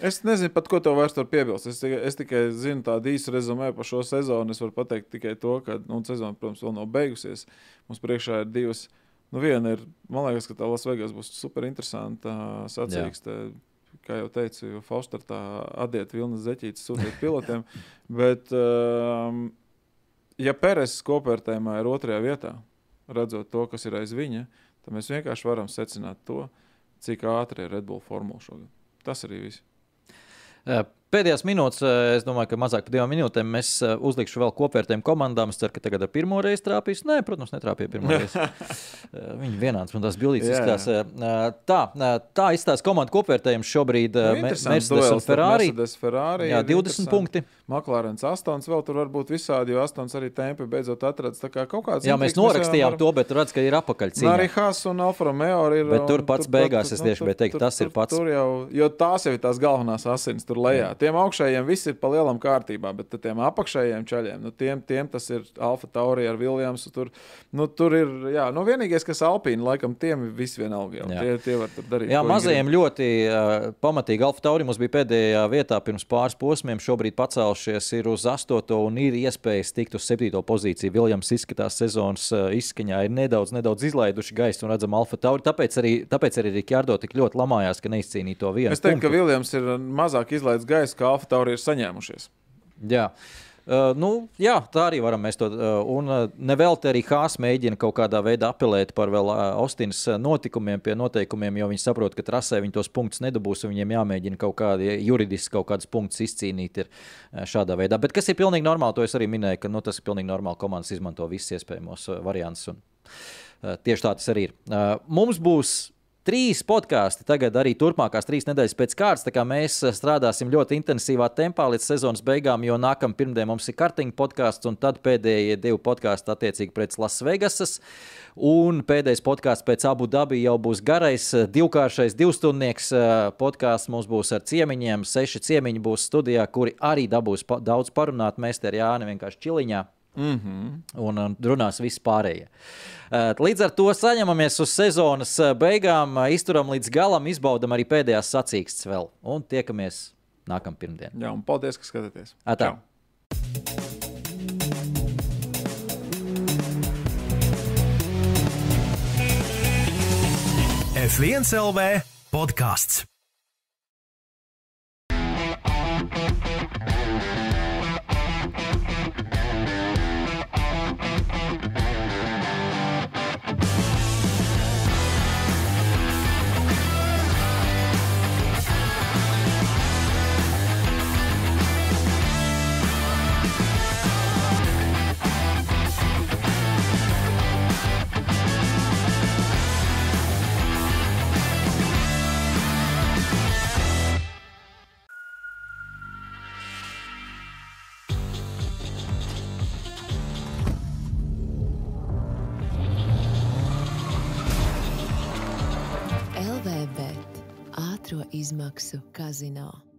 Es nezinu, pat ko tev vairs piebilst. Es tikai, es tikai zinu tādu īsu rezumē par šo sezonu. Es varu pateikt tikai to, ka nu, sezona, protams, vēl nav beigusies. Mums priekšā ir divas. Nu, viena ir, man liekas, ka tā Lasvegas būs super interesanta sacīkste. Kā jau teicu, Faustartā atdiet Vilnas zeķītes sūtīt pilotiem. Bet, um, ja Peres kopvērtējumā ir otrajā vietā, redzot to, kas ir aiz viņa, tad mēs vienkārši varam secināt to, cik ātri ir Red Bull formula šogad. Tas arī viss. Eh, Pēdējās minūtes, eh, es domāju, ka mazāk par divām minūtēm mēs eh, uzlikšu vēl kopvērtējumu komandām. Es ceru, ka tagad ar pirmo reizi trāpīs. Nē, protams, netrāpīja pirmo reizi. Eh, Viņi vienāds man tās bildītas Jā, jā. izskatās. Tā, tā izstāsta komandu kopvērtējums šobrīd Nu, Mercedes un Ferrari. Mercedes, Ferrari Jā, ir 20 interesanti. punkti. Maklārens 8, vēl tur var būt visādi, jo 8 arī tempi beidzot atradas. Tā kā kaut kāds Jā, mēs norakstījām to, bet redz, ka ir apakaļ Nu, Arī. Haas un Alfa Romeo ir. Bet tur pats beigās es tieši gribēju teikt, tas ir pats. Tur jau, jo tās jau ir tās galvenās asins tur lejā. Tiem augšējiem viss ir pa lielam kārtībā, bet tiem apakšējiem čaļiem, nu, tiem, tiem tas ir Alfa Tauri ar Viljamsu. Tur, nu, tur ir, jā, nu, vienīgais, kas Alpīna, laikam, tiem viss vienalga. jau. Tie, tie var tur darīt. Jā, mazajiem ļoti uh, pamatīgi. Alfa Tauri mums bija pēdējā vietā pirms pāris posmiem. Šobrīd pacēlušies ir uz 8. un ir iespējas tikt uz 7. pozīciju. Viljams izskatās sezonas uh, izskaņā, ir nedaudz, nedaudz izlaiduši gaisu un redzam Alfa Tauri. Tāpēc arī, tāpēc arī Rikārdo tik ļoti lamājās, ka neizcīnīja to vienu. Es teiktu, ka punktu. Viljams ir mazāk izlaidis gaisu, kā Alfa Tauri ir saņēmušies. Jā. Uh, nu, jā, tā arī varam mēs to. Uh, un uh, nevelti arī Hāzs mēģina kaut kādā veidā apelēt par vēl uh, Austinas notikumiem, pie noteikumiem, jo viņi saprot, ka trasē viņi tos punktus nedabūs. Viņiem jāmēģina kaut kādi juridiski kaut kādus punktus izcīnīt ir, uh, šādā veidā. Bet kas ir pilnīgi normāli, to es arī minēju, ka nu, tas ir pilnīgi normāli. Komandas izmanto visus iespējamos uh, variantus. Un, uh, tieši tā tas arī ir. Uh, mums būs trīs podkāsti tagad arī turpmākās trīs nedēļas pēc kārtas. Mēs eh, strādāsim ļoti intensīvā tempā līdz sezonas beigām, jo nākamā pirmdiena mums ir kartiņa podkāsts, un tad pēdējie divi podkāsti attiecīgi pret Lasvegasas. Un pēdējais podkāsts pēc abu dabu jau būs garais, eh, divkāršais, divstundnieks eh, podkāsts. Mums būs ar ciemiņiem, seši ciemiņi būs studijā, kuri arī dabūs pa daudz parunāt. Mēs te ar Jāni vienkārši čiliņā. Mm -hmm. un, un runās viss pārējie. Uh, līdz ar to saņemamies uz sezonas uh, beigām, uh, izturam līdz galam, izbaudam arī pēdējās sacīkstes vēl un tiekamies nākamā pirmdiena. Jā, un paldies, ka skatāties. Atā. Čau. F1 LV podkāsts. Izmaksu kazino.